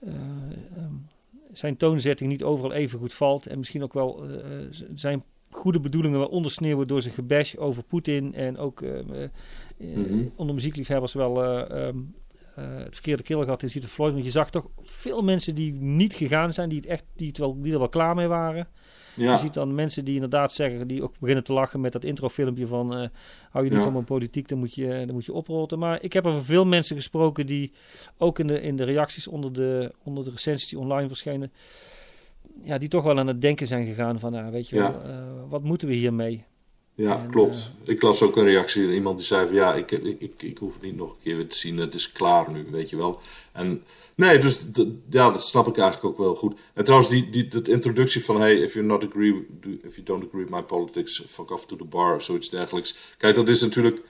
um, zijn toonzetting niet overal even goed valt. En misschien ook wel zijn goede bedoelingen wel ondersneeuwen door zijn gebash over Poetin. En ook mm -hmm. onder muziekliefhebbers wel um, het verkeerde gehad in Zieter Floyd. Want je zag toch veel mensen die niet gegaan zijn, die, het echt, die, het wel, die er wel klaar mee waren. Ja. Je ziet dan mensen die inderdaad zeggen, die ook beginnen te lachen met dat introfilmpje van uh, hou je niet ja. van mijn politiek, dan moet, je, dan moet je oprotten. Maar ik heb er veel mensen gesproken die ook in de, in de reacties onder de, onder de recensies die online verschenen, ja, die toch wel aan het denken zijn gegaan van, nou, weet je wel, uh, wat moeten we hiermee? Ja, en, klopt. Uh, ik las ook een reactie. Iemand die zei van ja, ik, ik, ik, ik hoef het niet nog een keer weer te zien. Het is klaar nu, weet je wel. En nee, dus ja, dat snap ik eigenlijk ook wel goed. En trouwens, die, die, die introductie van hey, if you not agree, if you don't agree with my politics, fuck off to the bar, zoiets dergelijks. Kijk, dat is natuurlijk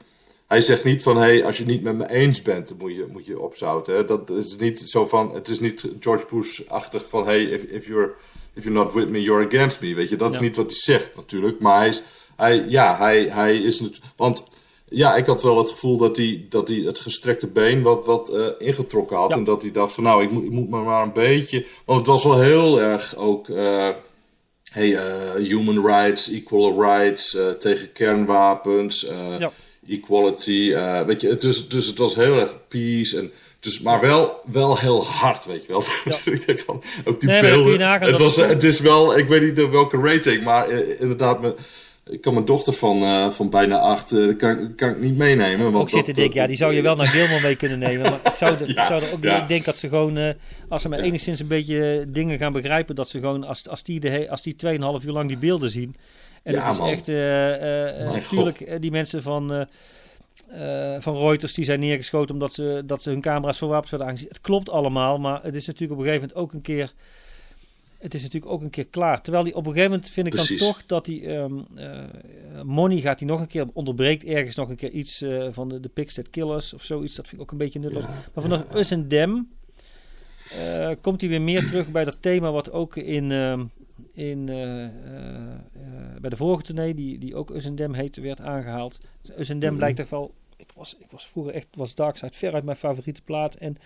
hij zegt niet van, hey, als je het niet met me eens bent, dan moet je, moet je opzouten. Hè? Dat is niet zo van, het is niet George Bush-achtig van, hey, if, if, you're, if you're not with me, you're against me. Weet je, dat is niet wat hij zegt natuurlijk. Maar hij is, hij, ja, hij, hij is natuurlijk, want ja, ik had wel het gevoel dat hij, dat hij het gestrekte been wat, wat uh, ingetrokken had. En dat hij dacht van, nou, ik moet, ik moet maar een beetje, want het was wel heel erg ook... Uh, hey, uh, human rights, equal rights, tegen kernwapens, ja equality. Weet je, dus, dus het was heel erg peace. En, dus, maar wel, wel heel hard, weet je wel. Ja. ik denk van, ook die nee, beelden. Het, was, het is wel, ik weet niet welke rating, maar inderdaad, me, ik kan mijn dochter van, uh, van bijna acht, uh, kan, kan ik niet meenemen. Want ook zitten denken, ja, die zou je wel naar Gilmore mee kunnen nemen. Maar ik zou, de, ja, ik zou er ook ja. ik denk dat ze gewoon, als ze maar enigszins een beetje dingen gaan begrijpen, dat ze gewoon, als, als die, de, als die 2,5 uur lang die beelden zien, en ja, het is man. echt, natuurlijk, die mensen van, van Reuters die zijn neergeschoten omdat ze, dat ze hun camera's voor wapens werden aangezien. Het klopt allemaal, maar het is natuurlijk op een gegeven moment ook een keer, het is natuurlijk ook een keer klaar. Terwijl die op een gegeven moment vind ik Precies. dan toch dat die um, Money gaat hij nog een keer, onderbreekt ergens nog een keer iets van de, de Killers of zoiets. Dat vind ik ook een beetje nutteloos. Ja, maar vanaf. Us en Dem komt hij weer meer terug bij dat thema wat ook in... Ehm, in, bij de vorige tournee, die, die ook Usendem heette, werd aangehaald. Usendem mm blijkt toch wel... Ik was, ik was vroeger echt... was Darkside veruit mijn favoriete plaat. En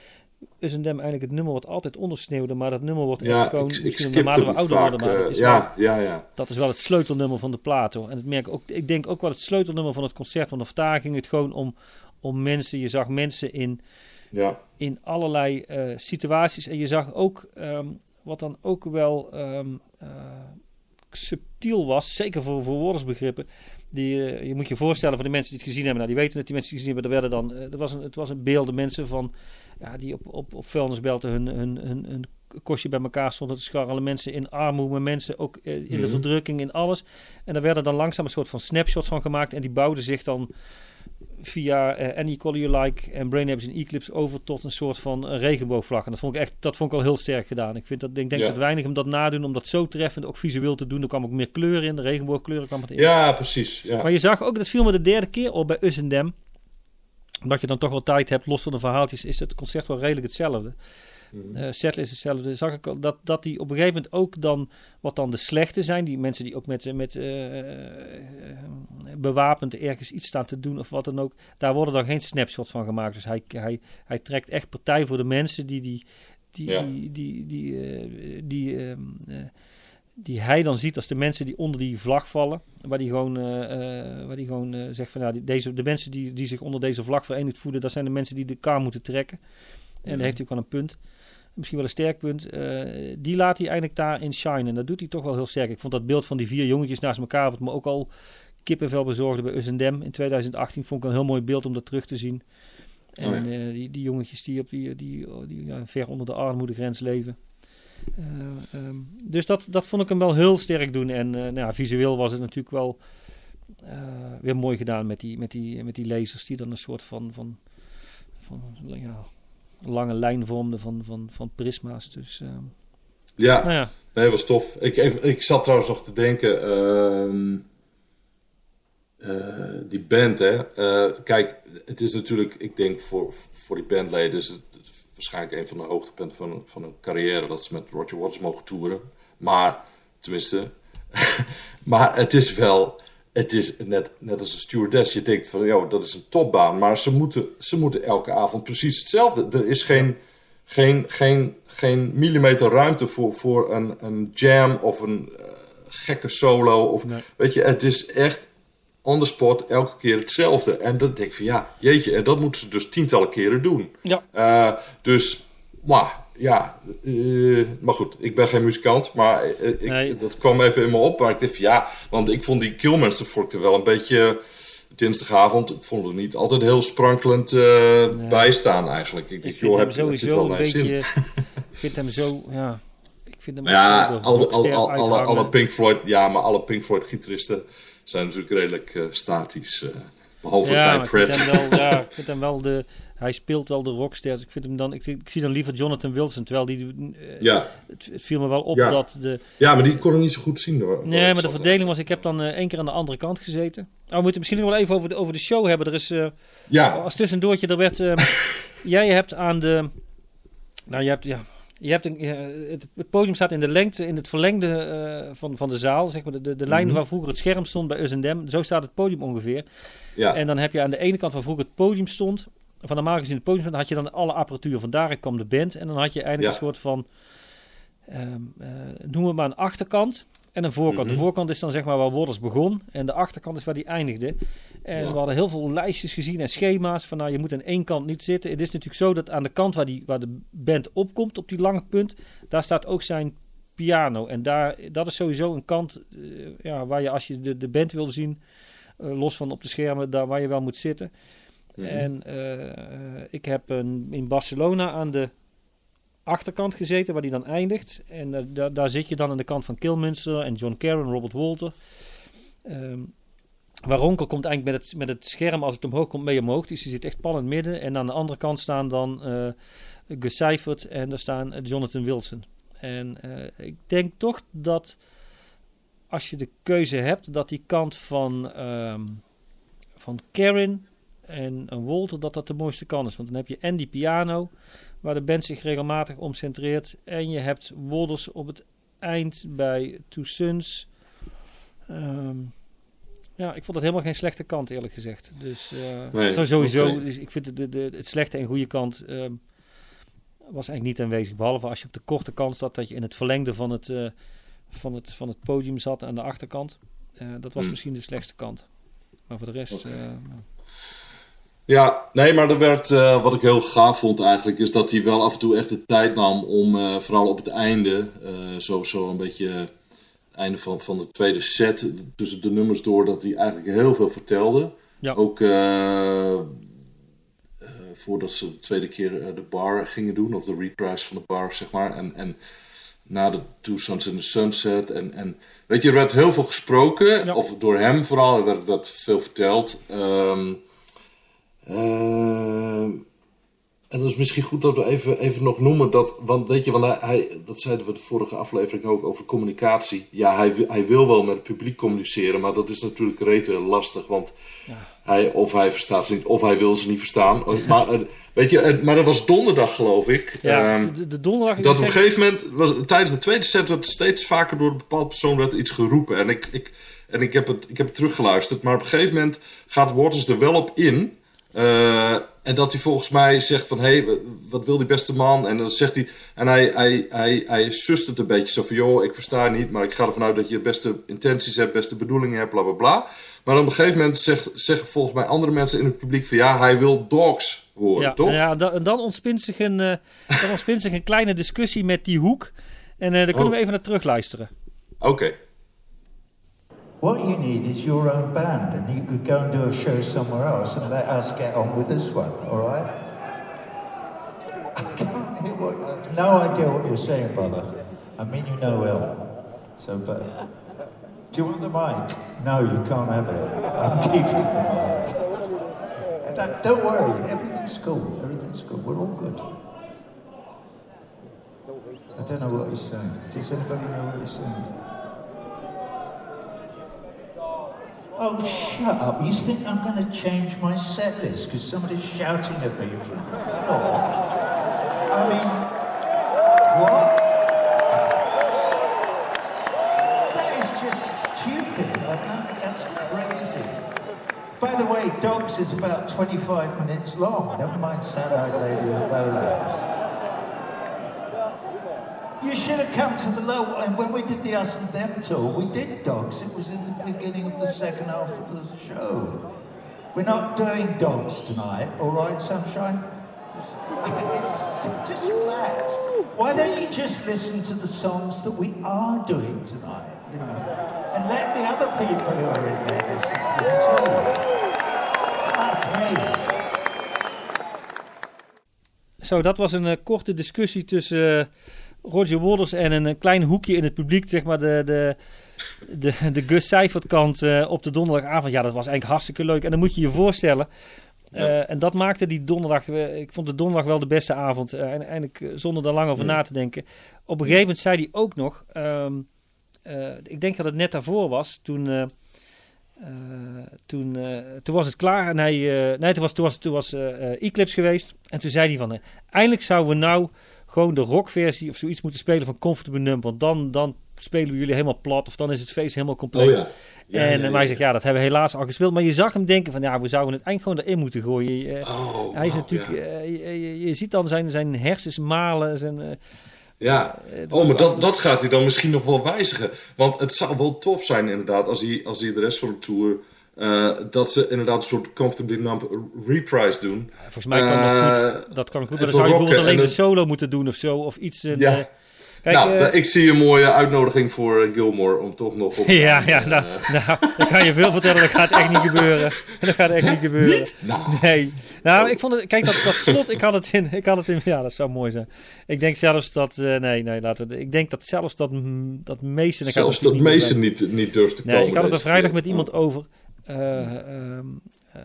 Usendem eigenlijk het nummer wat altijd ondersneeuwde. Maar dat nummer wordt ja, echt gewoon... Ik, misschien naarmate we ouder worden. Maar dat is ja, wel, ja, ja. Dat is wel het sleutelnummer van de plaat hoor. En het merk ook, ik denk ook wel het sleutelnummer van het concert. Want vandaag ging het gewoon om, om mensen. Je zag mensen in... Ja. In allerlei uh, situaties. En je zag ook um, wat dan ook wel um, uh, subtiel was, zeker voor, voor woordsbegrippen. Die, je moet je voorstellen voor de mensen die het gezien hebben, nou, die weten dat die mensen die het gezien hebben, er werden dan, er was een, het was een beelden mensen van, ja, die op, op, op vuilnisbelten hun, hun, hun, hun kostje bij elkaar stonden te scharrelen. Mensen in armoede, mensen ook in mm -hmm. de mhm. verdrukking, in alles. En daar werden dan langzaam een soort van snapshots van gemaakt en die bouwden zich dan via uh, Any Color You Like en Brain Apps en Eclipse over tot een soort van uh, regenboogvlag. En dat vond ik echt, dat vond ik al heel sterk gedaan. Ik vind dat, ik denk ja. dat weinig hem dat nadoen om dat zo treffend ook visueel te doen. Er kwam ook meer kleur in, de regenboogkleuren kwam het in. Ja, precies. Ja. Maar je zag ook, dat viel me de derde keer op bij Us. Omdat je dan toch wel tijd hebt, los van de verhaaltjes, is het concert wel redelijk hetzelfde. Mm. Uh, setlist hetzelfde. Zag ik al dat, dat die op een gegeven moment ook dan, wat dan de slechte zijn, die mensen die ook met, met uh, bewapend ergens iets staan te doen of wat dan ook, daar worden dan geen snapshots van gemaakt. Dus hij, hij, hij trekt echt partij voor de mensen die die, die, ja. die, die, die, uh, die, uh, die hij dan ziet als de mensen die onder die vlag vallen. Waar die gewoon, waar die gewoon zegt van ja, deze, de mensen die, die zich onder deze vlag verenigd voelen, dat zijn de mensen die de kar moeten trekken. En daar heeft hij ook wel een punt misschien wel een sterk punt. Uh, die laat hij eigenlijk daarin shine. En dat doet hij toch wel heel sterk. Ik vond dat beeld van die vier jongetjes naast elkaar, wat me ook al kippenvel bezorgde bij Usendem in 2018. Vond ik een heel mooi beeld om dat terug te zien. En oh ja. uh, die, die jongetjes die, op die, die, die ja, ver onder de armoedegrens leven. Uh, um, dus dat, dat vond ik hem wel heel sterk doen. En nou ja, visueel was het natuurlijk wel weer mooi gedaan met die, met, die, met die lasers die dan een soort van, van, van ja, lange lijn vormde van, van, van prisma's. Dus, uh, ja, nou ja, nee, was tof. Ik, ik zat trouwens nog te denken, uh, die band, hè. Uh, kijk, het is natuurlijk, ik denk voor, voor die bandleden is het, waarschijnlijk een van de hoogtepunten van, van hun carrière dat ze met Roger Waters mogen toeren. Maar, tenminste, maar het is wel het is net, net als een stewardess. Je denkt van, joh, dat is een topbaan. Maar ze moeten, ze moeten elke avond precies hetzelfde. Er is geen, geen, geen, geen millimeter ruimte voor, voor een, een jam of een uh, gekke solo. Of, nee. Weet je, het is echt on the spot elke keer hetzelfde. En dan denk ik van, ja, jeetje. En dat moeten ze dus tientallen keren doen. Ja. Uh, dus, maar ja, uh, maar goed, ik ben geen muzikant, maar ik, nee. dat kwam even in me op. Maar ik dacht, ja, want ik vond die Killmonster vond ik er wel een beetje dinsdagavond. Ik vond het niet altijd heel sprankelend bijstaan eigenlijk. Ik, ik vind joh, hem sowieso een beetje. ik vind hem zo, ja. Ik vind hem ja, alle, alle, alle, alle, Pink Floyd, ja, maar alle Pink Floyd gitaristen zijn natuurlijk redelijk uh, statisch. behalve ja, Pratt. Ik vind hem wel, ja, ik vind hem wel de hij speelt wel de rockster. Dus ik, vind hem dan, ik, ik, zie dan liever Jonathan Wilson. Terwijl die, uh, ja. het, het, viel me wel op dat de... Ja, maar die kon ik niet zo goed zien hoor. Nee, maar de verdeling was... Ik heb dan één keer aan de andere kant gezeten. Oh, we moeten misschien nog wel even over de, over de show hebben. Er is... Ja. Als tussendoortje, er werd... jij hebt aan de... Nou, je hebt... Ja, je hebt een, het, het, podium staat in de lengte, in het verlengde uh, van, van de zaal. Zeg maar de, de, de lijn mm -hmm. waar vroeger het scherm stond bij Usendem. Zo staat het podium ongeveer. Ja. En dan heb je aan de ene kant waar vroeger het podium stond. Van normaal gezien het podium stond, had je dan alle apparatuur. Van daar kwam de band. En dan had je eigenlijk Ja. een soort van... Um, uh, noemen we maar een achterkant. En een voorkant. Mhm. De voorkant is dan zeg maar waar Wolders begon. En de achterkant is waar die eindigde. En Ja. we hadden heel veel lijstjes gezien en schema's. Van nou, je moet aan één kant niet zitten. Het is natuurlijk zo dat aan de kant waar, die, waar de band opkomt, op die lange punt, daar staat ook zijn piano. En daar, dat is sowieso een kant uh, ja, waar je als je de, de band wil zien, uh, los van op de schermen, daar waar je wel moet zitten. Mhm. En uh, ik heb een, in Barcelona aan de achterkant gezeten, waar die dan eindigt. En daar, daar zit je dan aan de kant van Kilminster en John Caron, Robert Walter. Um, waar Ronkel komt eigenlijk met het, met het scherm, als het omhoog komt, mee omhoog. Dus die zit echt pal in het midden. En aan de andere kant staan dan uh, Seifert en daar staan Jonathan Wilson. En uh, ik denk toch dat als je de keuze hebt, dat die kant van, um, van Karen en Walter, dat dat de mooiste kant is. Want dan heb je en die piano, waar de band zich regelmatig om centreert. En je hebt Wolders op het eind bij Two Sons. Um, ja, ik vond het helemaal geen slechte kant, eerlijk gezegd. Dus uh, Nee, sowieso, dus ik vind het, de, de, het slechte en goede kant um, was eigenlijk niet aanwezig. Behalve als je op de korte kant zat, dat je in het verlengde van het, uh, van het, van het podium zat aan de achterkant. Uh, dat was Hmm. misschien de slechtste kant. Maar voor de rest... Ja, nee, maar er werd, wat ik heel gaaf vond eigenlijk, is dat hij wel af en toe echt de tijd nam om, vooral op het einde, zo, zo een beetje einde van, van de tweede set, tussen de nummers door, dat hij eigenlijk heel veel vertelde. Ja. Ook uh, voordat ze de tweede keer de bar gingen doen, of de reprise van de bar, zeg maar. En, en na de Two Sons in the Sunset. En, en weet je, er werd heel veel gesproken, Ja. of door hem vooral, er werd, werd veel verteld. Um, uh, en dat is misschien goed dat we even, even nog noemen dat, want weet je, want hij, hij, dat zeiden we de vorige aflevering ook over communicatie. Ja, hij, hij wil wel met het publiek communiceren, maar dat is natuurlijk rete lastig, want Ja. hij, of hij verstaat ze niet, of hij wil ze niet verstaan. Maar, uh, weet je, uh, maar dat was donderdag geloof ik. Ja, Um, de, de donderdag... dat op een gegeven moment, was, tijdens de tweede set, werd steeds vaker door een bepaald persoon werd iets geroepen. En ik, ik, en ik, heb het, ik heb het teruggeluisterd, maar op een gegeven moment gaat Waters er wel op in. Uh, en dat hij volgens mij zegt van, hé, hey, wat wil die beste man? En dan zegt hij, en hij, hij, hij, hij sust het een beetje zo van, joh, ik versta je niet, maar ik ga ervan uit dat je beste intenties hebt, beste bedoelingen hebt, bla bla bla. Maar op een gegeven moment zeg, zeggen volgens mij andere mensen in het publiek van, ja, hij wil dogs horen, ja, toch? Ja, dan, dan, ontspint zich een, uh, dan ontspint zich een kleine discussie met die hoek. En uh, daar kunnen Oh. we even naar terugluisteren. Oké. Okay. What you need is your own band, and you could go and do a show somewhere else and let us get on with this one, all right? I can't hear what, have no idea what you're saying, brother. I mean you know well. So, but do you want the mic? No, you can't have it. I'm keeping the mic. Don't, don't worry, everything's cool. Everything's cool. We're all good. I don't know what he's saying. Does anybody know what he's saying? Oh, shut up. You think I'm going to change my set list because somebody's shouting at me from the floor? I mean, what? That is just stupid. I don't, that's crazy. By the way, Dogs is about 25 minutes long. Never mind Sad-Eyed Lady and Lowlands. You should have come to the low. And when we did the Us and Them tour, we did dogs. It was in the beginning of the second half of the show. We're not doing dogs tonight, all right, sunshine? It's just relax. Why don't you just listen to the songs that we are doing tonight, you know, and let the other people who are in there listen me. Zo, dat was een uh, korte discussie tussen uh, Roger Waters en een, een klein hoekje in het publiek, zeg maar de, de, de, de Gus Seifert kant uh, op de donderdagavond. Ja, dat was eigenlijk hartstikke leuk. En dan moet je je voorstellen, Uh, en dat maakte die donderdag, ik vond de donderdag wel de beste avond. En eindelijk zonder daar lang over na te denken. Op een gegeven moment zei hij ook nog, um, ik denk dat het net daarvoor was, toen toen, toen was het klaar en hij, nee, toen was, toen was, toen was Eclipse geweest. En toen zei hij van, eindelijk zouden we nou gewoon de rockversie of zoiets moeten spelen van Comfortable Numb. Want dan, dan spelen we jullie helemaal plat of dan is het feest helemaal compleet. Oh, ja. Ja, en ja, ja, hij zegt, ja, dat hebben we helaas al gespeeld. Maar je zag hem denken van, ja, we zouden het eigenlijk gewoon erin moeten gooien. oh, hij is wow, natuurlijk, je, je, je, ziet dan zijn, zijn hersens malen, zijn... Ja, oh, maar dat, dat gaat hij dan misschien nog wel wijzigen. Want het zou wel tof zijn inderdaad als hij, als hij de rest van de tour... Uh, dat ze inderdaad een soort Comfortably Numb reprise doen. Ja, volgens mij kan uh, dat goed. Dat kan goed, maar dan zou je bijvoorbeeld alleen de solo moeten doen of zo. Of iets... In, ja. Kijk, nou, ik zie een mooie uitnodiging voor Gilmore om toch nog op. ja, ja, nou, nou, ik ga je veel vertellen, dat gaat echt niet gebeuren. Dat gaat echt niet gebeuren. Niet? Nou. Nee. Nou, ik vond het, kijk, dat, dat slot, ik had het in, ik had het in, ja, dat zou mooi zijn. Ik denk zelfs dat, uh, nee, nee, laten we, ik denk dat zelfs dat, dat meesten... Zelfs dat meesten niet, niet durft te nee, komen. ik had het er vrijdag met iemand over. Um, uh,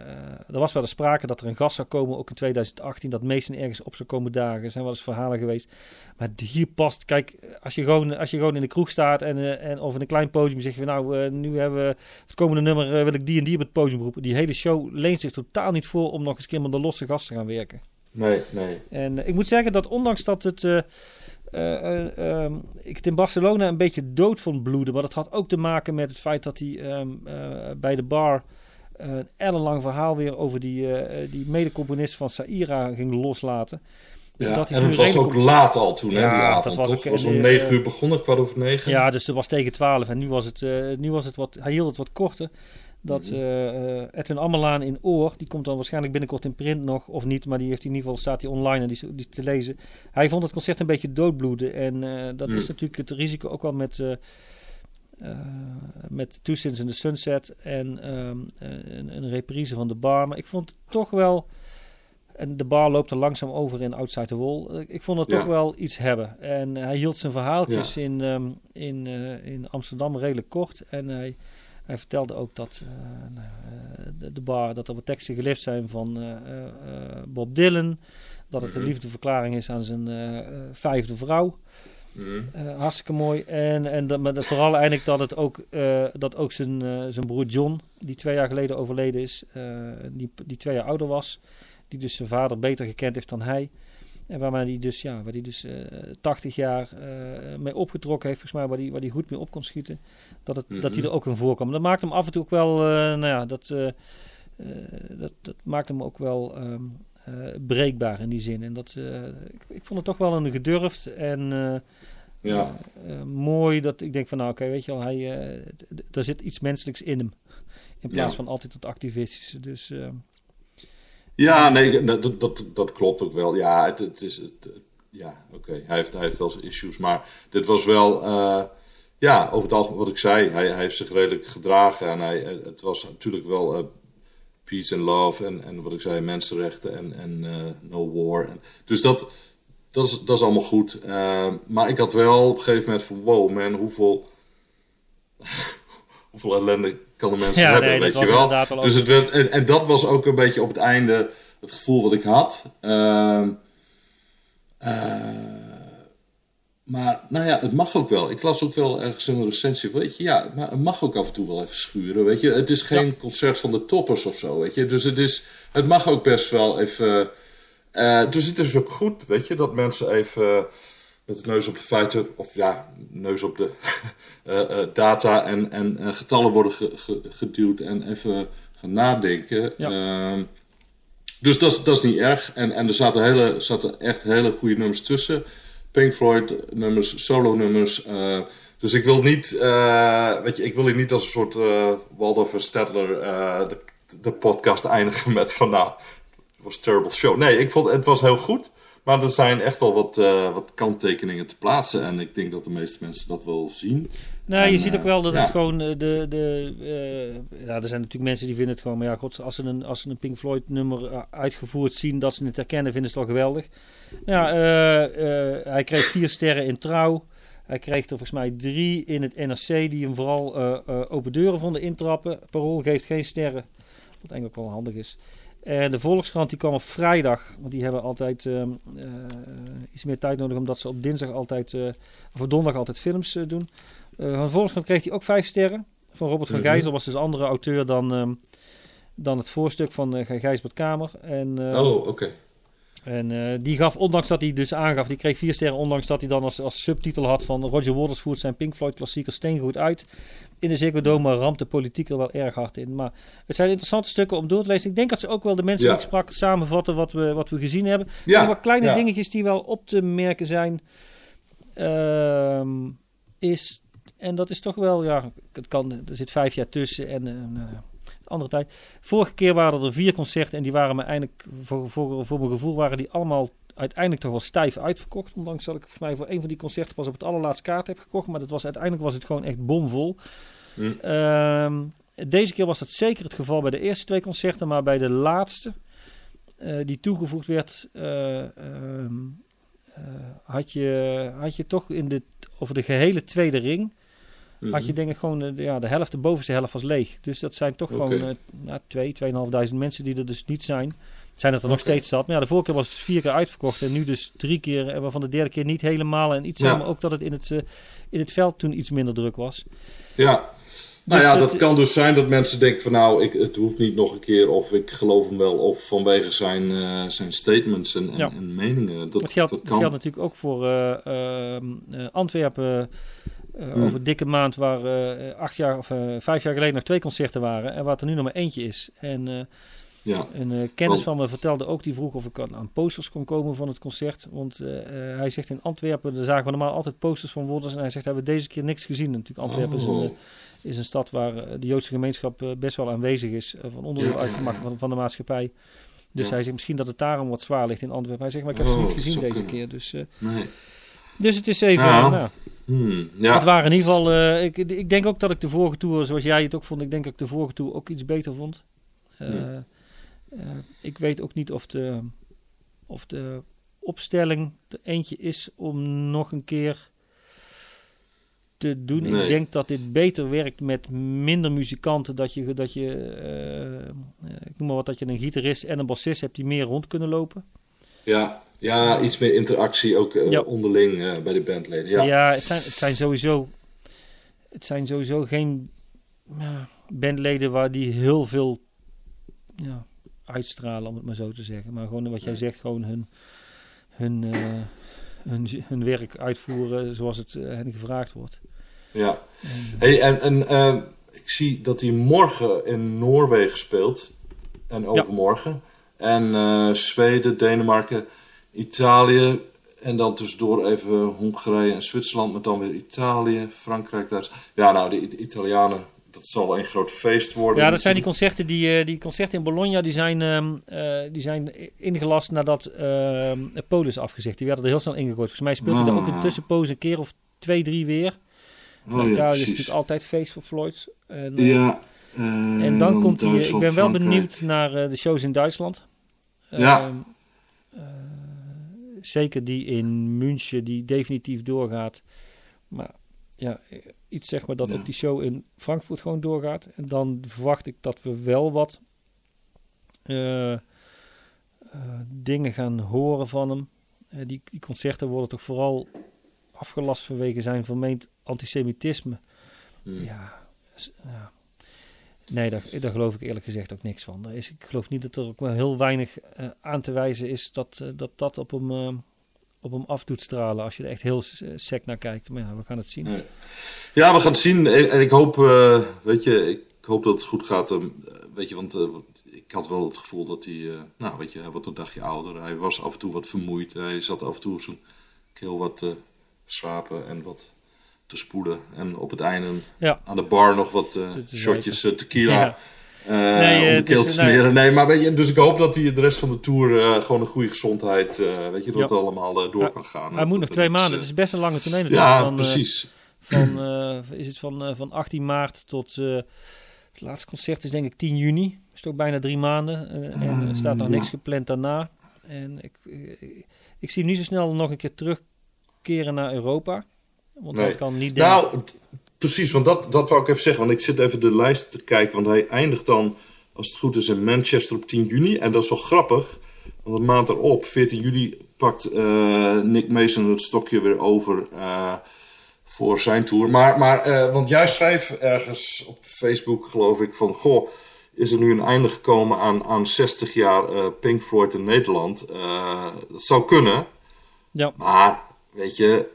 er was wel eens sprake dat er een gast zou komen, ook in 2018, dat meesten ergens op zou komen dagen. Er zijn wel eens verhalen geweest. Maar hier past, kijk, als je gewoon, als je gewoon in de kroeg staat en, uh, en of in een klein podium zeg je, nou, nu hebben we het komende nummer, wil ik die en die op het podium roepen. Die hele show leent zich totaal niet voor om nog eens keer met de losse gast te gaan werken. Nee, nee. En ik moet zeggen dat ondanks dat het... Uh, um, ik het in Barcelona een beetje dood vond bloeden. Maar dat had ook te maken met het feit dat hij um, bij de bar een ellenlang verhaal weer over die, uh, die medecomponist van Saira ging loslaten. Ja, dat en het was ook laat al toen, hè, ja, die avond, dat was toch? ook, was om negen uur begonnen, kwart over negen. Ja, dus het was tegen twaalf en nu was het, nu was het wat, hij hield het wat korter. Dat Mhm. uh, Edwin Ammelaan in Oor, die komt dan waarschijnlijk binnenkort in print nog, of niet, maar die heeft in ieder geval, staat hij online en die, die is te lezen. Hij vond het concert een beetje doodbloeden en uh, dat Mhm. is natuurlijk het risico ook wel met... Uh, met Two Sins in the Sunset en um, een, een, reprise van de bar. Maar ik vond het toch wel. En de bar loopt er langzaam over in Outside the Wall. Ik vond het Ja. toch wel iets hebben. En hij hield zijn verhaaltjes Ja. in, um, in, uh, in Amsterdam redelijk kort. En hij, hij vertelde ook dat uh, de, de, bar, dat er wat teksten gelift zijn van uh, Bob Dylan. Dat het een Mhm. liefdeverklaring is aan zijn vijfde vrouw. Mhm. Uh, hartstikke mooi. En, en dat, maar vooral eigenlijk dat het ook, uh, dat ook zijn, uh, zijn broer John, die twee jaar geleden overleden is, die, die twee jaar ouder was, die dus zijn vader beter gekend heeft dan hij. En waarmee hij dus, ja, waar hij dus 80 jaar mee opgetrokken heeft, volgens mij, waar hij, waar hij goed mee op kon schieten. Dat, het, Mhm. dat hij er ook in voorkwam. Dat maakt hem af en toe ook wel, nou ja, dat, dat, dat maakt hem ook wel. Um, breekbaar in die zin. En dat, ik, ik, vond het toch wel een gedurfd en ja. mooi dat ik denk van nou oké, okay, weet je wel, hij, er zit iets menselijks in hem. In plaats Ja. van altijd het activistische. Dus, ja, nee, dat, dat, dat klopt ook wel. Ja, het, het is het, ja, oké. Hij, heeft, hij heeft wel zijn issues, maar dit was wel, uh, ja, over het algemeen wat ik zei. Hij, hij heeft zich redelijk gedragen en hij, het was natuurlijk wel uh, peace and love en, en wat ik zei, mensenrechten en, en no war. En, dus dat, dat, is, dat is allemaal goed. Maar ik had wel op een gegeven moment van, wow man, hoeveel, hoeveel ellende kan de mensen ja, hebben, nee, weet je wel. Dus het werd, en, en dat was ook een beetje op het einde het gevoel wat ik had. Ehm, eh, maar nou ja, het mag ook wel. Ik las ook wel ergens een recensie, weet je, ja, maar het mag ook af en toe wel even schuren, weet je. Het is geen concert van de toppers of zo, weet je. Dus het, is, het mag ook best wel even... eh, dus het is ook goed, weet je, dat mensen even met neus op de feiten, of ja, neus op de eh, eh, data en, en eh, getallen worden ge- ge- geduwd en even gaan nadenken. Ja. Ehm, dus dat, is- dat is niet erg. En, en er zaten, hele, zaten echt hele goede nummers tussen. Pink Floyd nummers, solo nummers. eh, dus ik wil niet, eh, weet je, ik wil hier niet als een soort eh Waldorf en eh, de, de podcast eindigen met van nou, het was een terrible show. Nee, ik vond het was heel goed. Maar er zijn echt wel wat, eh, wat kanttekeningen te plaatsen. En ik denk dat de meeste mensen dat wel zien. Nou, je ziet eh, ook wel dat ja. het gewoon eh, de. de eh, ja, er zijn natuurlijk mensen die vinden het gewoon. Maar ja, god, als ze een, als ze een Pink Floyd nummer eh, uitgevoerd zien, dat ze het herkennen, vinden ze het al geweldig. Ja, eh, eh, hij kreeg vier sterren in trouw. Hij kreeg er volgens mij drie in het NRC, die hem vooral eh, eh, open deuren vonden intrappen. Parool geeft geen sterren, wat eigenlijk ook wel handig is. En de Volkskrant die kwam op vrijdag, want die hebben altijd ehm, eh, iets meer tijd nodig, omdat ze op dinsdag altijd, eh, of op donderdag altijd films eh, doen. Eh, van de Volkskrant kreeg hij ook vijf sterren. Van Robert van Mhm. Gijzel was dus een andere auteur dan, ehm, dan het voorstuk van uh, Gijsbert Kamer. En, eh, Oh, oké. En eh, die gaf, ondanks dat hij dus aangaf, die kreeg vier sterren, ondanks dat hij dan als, als subtitel had van Roger Waters voert zijn Pink Floyd klassieker steengoed uit. In de Ziggo Dome maar ramt de politiek er wel erg hard in. Maar het zijn interessante stukken om door te lezen. Ik denk dat ze ook wel de mensen Ja. die ik sprak samenvatten wat we, wat we gezien hebben. Er Ja, zijn wat kleine ja. dingetjes die wel op te merken zijn. Ehm, is, en dat is toch wel, ja, het kan, er zit vijf jaar tussen en eh, ja, andere tijd. Vorige keer waren er vier concerten en die waren me eigenlijk, voor, voor, voor mijn gevoel, waren die allemaal uiteindelijk toch wel stijf uitverkocht. Ondanks dat ik volgens mij voor een van die concerten pas op het allerlaatste kaart heb gekocht. Maar dat was, uiteindelijk was het gewoon echt bomvol. Hm. Ehm, deze keer was dat zeker het geval bij de eerste twee concerten, maar bij de laatste, eh, die toegevoegd werd, eh, ehm, eh, had, je, had je toch in de, over de gehele tweede ring, had je Mhm. denk ik gewoon eh, ja, de helft, de bovenste helft was leeg. Dus dat zijn toch gewoon eh nou, twee, tweeënhalfduizend mensen die er dus niet zijn. Zijn het er nog steeds zat. Maar ja, de vorige keer was het vier keer uitverkocht en nu dus drie keer. Waarvan de derde keer niet helemaal. En iets Ja. maar ook dat het in het, eh, in het veld toen iets minder druk was. Ja. Nou Dus ja, het- dat kan dus zijn dat mensen denken van nou, ik, het hoeft niet nog een keer of ik geloof hem wel of vanwege zijn, zijn statements en, en, Ja. en meningen. Dat, Dat geldt, dat dat kan. geldt natuurlijk ook voor eh, ehm, eh, Antwerpen. Eh, Hmm. Over een dikke maand waar eh, acht jaar of eh, vijf jaar geleden nog twee concerten waren. En waar er nu nog maar eentje is. En Ja. een kennis Want- van me vertelde ook, die vroeg of ik aan posters kon komen van het concert. Want hij zegt in Antwerpen, daar zagen we normaal altijd posters van Wolders. En hij zegt, hebben we deze keer niks gezien. Natuurlijk, Antwerpen is, een, Oh. is een stad waar de Joodse gemeenschap best wel aanwezig is. van onderdeel Ja. uitgemaakt van, van de maatschappij. Dus Ja. hij zegt misschien dat het daarom wat zwaar ligt in Antwerpen. Hij zegt, maar ik heb Oh, ze niet dat gezien deze kunnen. keer. Dus, Nee. dus het is even... Eh, nou, Hmm, ja. Het waren in ieder geval... eh, ik, ik denk ook dat ik de vorige tour, zoals jij het ook vond... Ik denk dat ik de vorige tour ook iets beter vond. Eh, Hmm. eh, ik weet ook niet of de, of de opstelling er eentje is om nog een keer te doen. Nee. Ik denk dat dit beter werkt met minder muzikanten. Dat je, dat je ik noem maar wat, dat je een gitarist en een bassist hebt die meer rond kunnen lopen. Ja. Ja, iets meer interactie ook eh, Ja. onderling eh, bij de bandleden. Ja. Ja, het, zijn, het zijn sowieso. Het zijn sowieso geen bandleden waar die heel veel ja, uitstralen, om het maar zo te zeggen. Maar gewoon wat jij zegt, gewoon hun, hun, eh, hun, hun werk uitvoeren zoals het hen gevraagd wordt. ja. En, Hey, en en ik zie dat hij morgen in Noorwegen speelt. En overmorgen. En Zweden, Denemarken, Italië. En dan tussendoor even Hongarije en Zwitserland. Maar dan weer Italië, Frankrijk, Duitsland. Ja, nou, de It- Italianen, dat zal een groot feest worden. ja, dat zijn die concerten, die, eh, die concerten in Bologna, die zijn, ehm, eh, die zijn ingelast nadat ehm Polen is afgezegd. Die werden er heel snel ingegooid. Volgens mij speelt hij er ook een Ah. tussenpoos een keer of twee, drie weer. Oh, ja, Italië is natuurlijk altijd feest voor Floyd. En, eh, Ja. En dan komt hij. Ik ben wel Frankrijk. benieuwd naar de shows in Duitsland. Ja. Zeker die in München, die definitief doorgaat. Maar ja, iets zeg maar dat Ja. ook die show in Frankfurt gewoon doorgaat. En dan verwacht ik dat we wel wat eh, eh, dingen gaan horen van hem. Eh, die, die concerten worden toch vooral afgelast vanwege zijn vermeend antisemitisme. Hmm. Ja, ja. Nee, daar, daar geloof ik eerlijk gezegd ook niks van. Is, ik geloof niet dat er ook wel heel weinig eh, aan te wijzen is dat eh, dat, dat op, hem, eh, op hem af doet stralen. Als je er echt heel sec naar kijkt. Maar ja, we gaan het zien. Ja, we gaan het zien. En ik hoop, weet je, ik hoop dat het goed gaat. ehm, eh, weet je, want ik had wel het gevoel dat hij, nou weet je, hij wordt een dagje ouder. Hij was af en toe wat vermoeid. Hij zat af en toe zijn keel wat te schrapen en wat te spoelen. En op het einde Ja. aan de bar nog wat eh, shotjes eh, tequila. Ja. eh, Nee, om de keel te smeren. Nee, maar weet je, dus ik hoop dat hij de rest van de tour gewoon een goede gezondheid, weet je, dat Ja. het allemaal door kan gaan. Hij Dat- moet nog twee maanden. Het is best een lange tournee natuurlijk. ja, van, precies. van, is het van, van 18 maart tot... het laatste concert is denk ik 10 juni. Is toch bijna drie maanden. en er staat nog niks gepland daarna. En ik, ik zie hem niet zo snel nog een keer terugkeren naar Europa. Want Nee. hij kan niet denken... Nou, precies, want dat, dat wou ik even zeggen. Want ik zit even de lijst te kijken. Want hij eindigt dan als het goed is, in Manchester op 10 juni. En dat is wel grappig, want een maand erop, 14 juli, pakt eh, Nick Mason het stokje weer over eh, voor zijn tour. Maar, maar eh, want jij schreef ergens op Facebook, geloof ik, van... Goh, is er nu een einde gekomen aan, aan 60 jaar Pink Floyd in Nederland? dat zou kunnen. Ja. Maar, weet je, uh,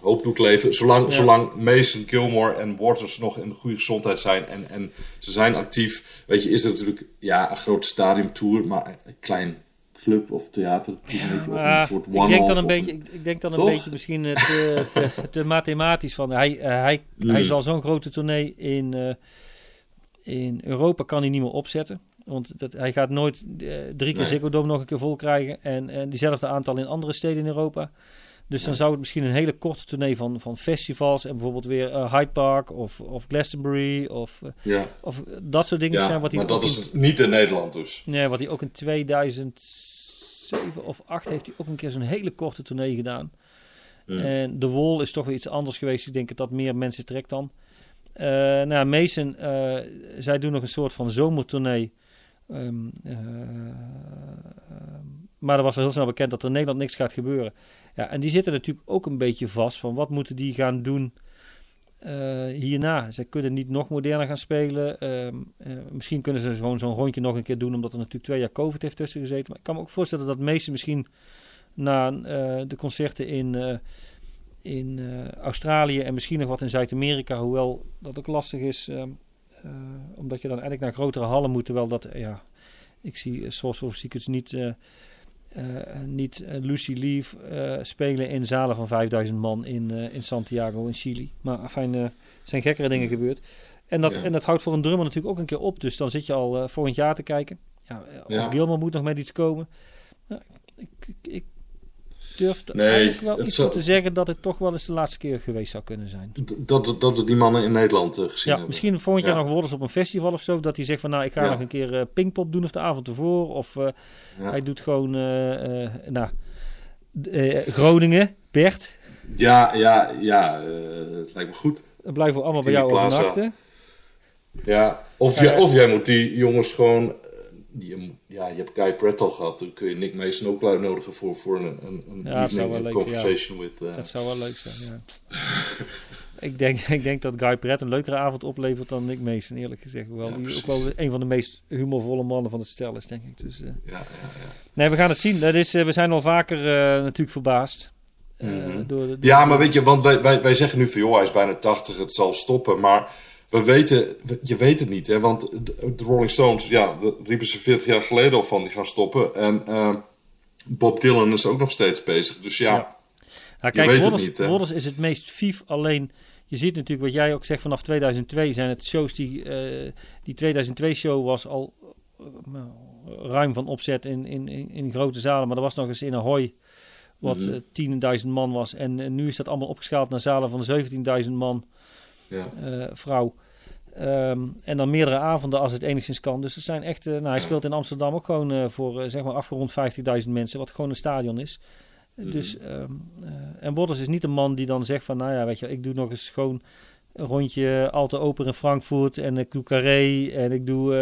hoop doet leven. Zolang, zolang Mason, Gilmore en Waters nog in goede gezondheid zijn en, en ze zijn actief, weet je, is het natuurlijk ja, een grote stadiumtour, maar een klein club of theater. Ja, of een soort ik denk dan een beetje, ik, denk dan een beetje misschien te, te, te, mathematisch van. Hij, uh, hij, mm. hij zal zo'n grote tournee in, uh, in Europa kan hij niet meer opzetten. Want dat, hij gaat nooit uh, drie keer nee. Ziggo Dome nog een keer vol krijgen. En, en diezelfde aantal in andere steden in Europa. Dus dan zou het misschien een hele korte tournee van, van festivals en bijvoorbeeld weer uh, Hyde Park of, of Glastonbury of, uh, ja. of dat soort dingen zijn. Wat hij maar dat is niet in Nederland dus. Nee, wat hij ook in 2007 of 8 heeft hij ook een keer zo'n hele korte tournee gedaan. En The Wall is toch weer iets anders geweest. Ik denk dat dat meer mensen trekt dan. Uh, nou, Mason, zij doen nog een soort van zomertournee. Um, maar er was al heel snel bekend dat er in Nederland niks gaat gebeuren. Ja, en die zitten natuurlijk ook een beetje vast van wat moeten die gaan doen uh, hierna. Ze kunnen niet nog moderner gaan spelen. Uh, uh, misschien kunnen ze gewoon zo'n rondje nog een keer doen, omdat er natuurlijk twee jaar COVID heeft tussen gezeten. Maar ik kan me ook voorstellen dat meesten misschien na eh, de concerten in, in Australië en misschien nog wat in Zuid-Amerika, hoewel dat ook lastig is, ehm, omdat je dan eigenlijk naar grotere hallen moet. Terwijl dat, ja, ik zie Source of Secrets niet niet uh, Lucy Leaf spelen in zalen van 5000 man in, in Santiago in Chili. Maar afijn, er zijn gekkere dingen gebeurd. En dat, en dat houdt voor een drummer natuurlijk ook een keer op. Dus dan zit je al volgend jaar te kijken. Ja, of ja. Gilman moet nog met iets komen. ik, ik, ik durf nee, eigenlijk wel iets te zeggen dat het toch wel eens de laatste keer geweest zou kunnen zijn. Dat, dat we die mannen in Nederland uh, gezien ja, hebben. Misschien volgend jaar nog Wolders op een festival of zo. Dat hij zegt van nou ik ga nog een keer uh, Pinkpop doen of de avond ervoor. Of uh, hij doet gewoon nou, Groningen, Bert. Ja, ja, ja, lijkt me goed. Dan blijven we allemaal bij jou overnachten. Ja, of, jij, of jij moet die jongens gewoon die, ja, je hebt Guy Pratt al gehad. Dan kun je Nick Mason ook uitnodigen voor, voor een, een, een ja, evening, conversation with... Uh... Dat zou wel leuk zijn, ja. ik, denk, ik denk dat Guy Pratt een leukere avond oplevert dan Nick Mason, eerlijk gezegd. Wel, ja, die ook wel een van de meest humorvolle mannen van het stel is, denk ik. Dus, uh... ja, ja, ja. Nee, we gaan het zien. Dat is, uh, we zijn al vaker natuurlijk verbaasd. Mm -hmm. door de, door ja, maar weet je, want wij, wij, wij zeggen nu van joh, hij is bijna 80, het zal stoppen. Maar we weten, je weet het niet, hè, want de Rolling Stones, ja, daar riepen ze 40 jaar geleden al van, die gaan stoppen. En uh, Bob Dylan is ook nog steeds bezig, dus ja, ja. ja kijk, Waters, is het meest vief, alleen je ziet natuurlijk wat jij ook zegt, vanaf 2002 zijn het shows die, uh, die 2002 show was al uh, ruim van opzet in, in, in, in, grote zalen, maar er was nog eens in Ahoy wat mm -hmm. 10.000 man was. En nu is dat allemaal opgeschaald naar zalen van 17.000 man ja. uh, vrouw. Um, en dan meerdere avonden als het enigszins kan. Dus het zijn echt. Uh, nou, hij speelt in Amsterdam ook gewoon uh, voor zeg maar afgerond 50.000 mensen, wat gewoon een stadion is. Mm. Dus, um, en Borders is niet een man die dan zegt van, nou ja, weet je, ik doe nog eens gewoon een rondje Alte Oper in Frankfurt en ik doe Carré en ik doe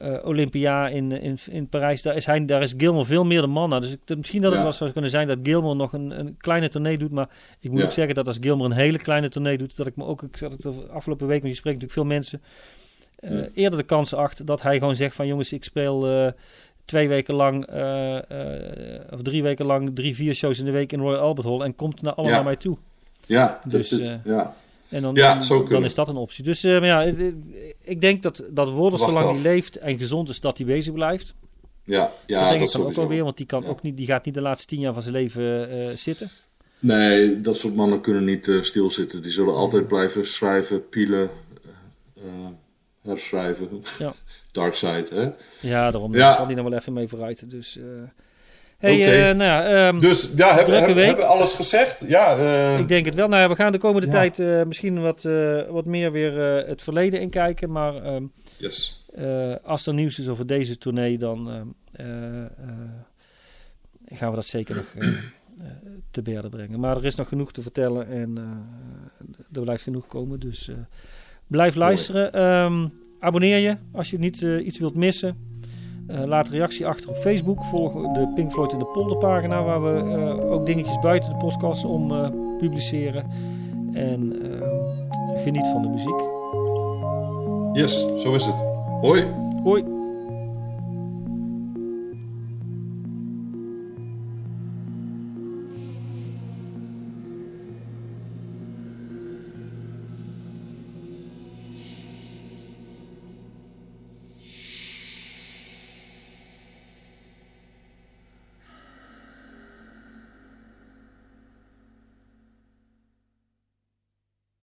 uh, Olympia in, in, in Parijs, daar is, hij, daar is Gilmore veel meer de man naar. Dus ik, misschien dat het ja. wel zou kunnen zijn dat Gilmore nog een, een kleine tournee doet. Maar ik moet ja. ook zeggen dat als Gilmore een hele kleine tournee doet, dat ik me ook, ik zat het de afgelopen week, want je spreekt natuurlijk veel mensen, uh, ja. eerder de kans acht dat hij gewoon zegt van jongens, ik speel uh, twee weken lang, of drie weken lang, drie, vier shows in de week in Royal Albert Hall en komt naar allemaal naar mij toe. Ja, dus, het, ja. En dan, ja, dan, dan, is dat een optie. Dus uh, ja, ik denk dat, dat Wolders zolang hij leeft en gezond is, dat hij bezig blijft. Ja, ja dat denk dat ik dan ook alweer, want die, kan ja. ook niet, die gaat niet de laatste tien jaar van zijn leven uh, zitten. Nee, dat soort mannen kunnen niet uh, stilzitten. Die zullen altijd blijven schrijven, pielen, herschrijven. Ja. Dark side, hè? Ja, daarom ja. kan die nog wel even mee vooruit. Dus... Hey, okay. uh, nou ja, um, dus ja, hebben heb, heb we alles gezegd? Ja, uh, ik denk het wel. Nou, ja, we gaan de komende ja. tijd uh, misschien wat, wat meer weer het verleden inkijken. Maar um, yes. als er nieuws is over deze tournee, dan gaan we dat zeker nog te berden brengen. Maar er is nog genoeg te vertellen en er blijft genoeg komen. Dus blijf luisteren. Um, abonneer je als je niet iets wilt missen. Laat een reactie achter op Facebook. Volg de Pink Floyd in de polderpagina, waar we ook dingetjes buiten de podcast om publiceren. En geniet van de muziek. Yes, zo is het. Hoi. Hoi.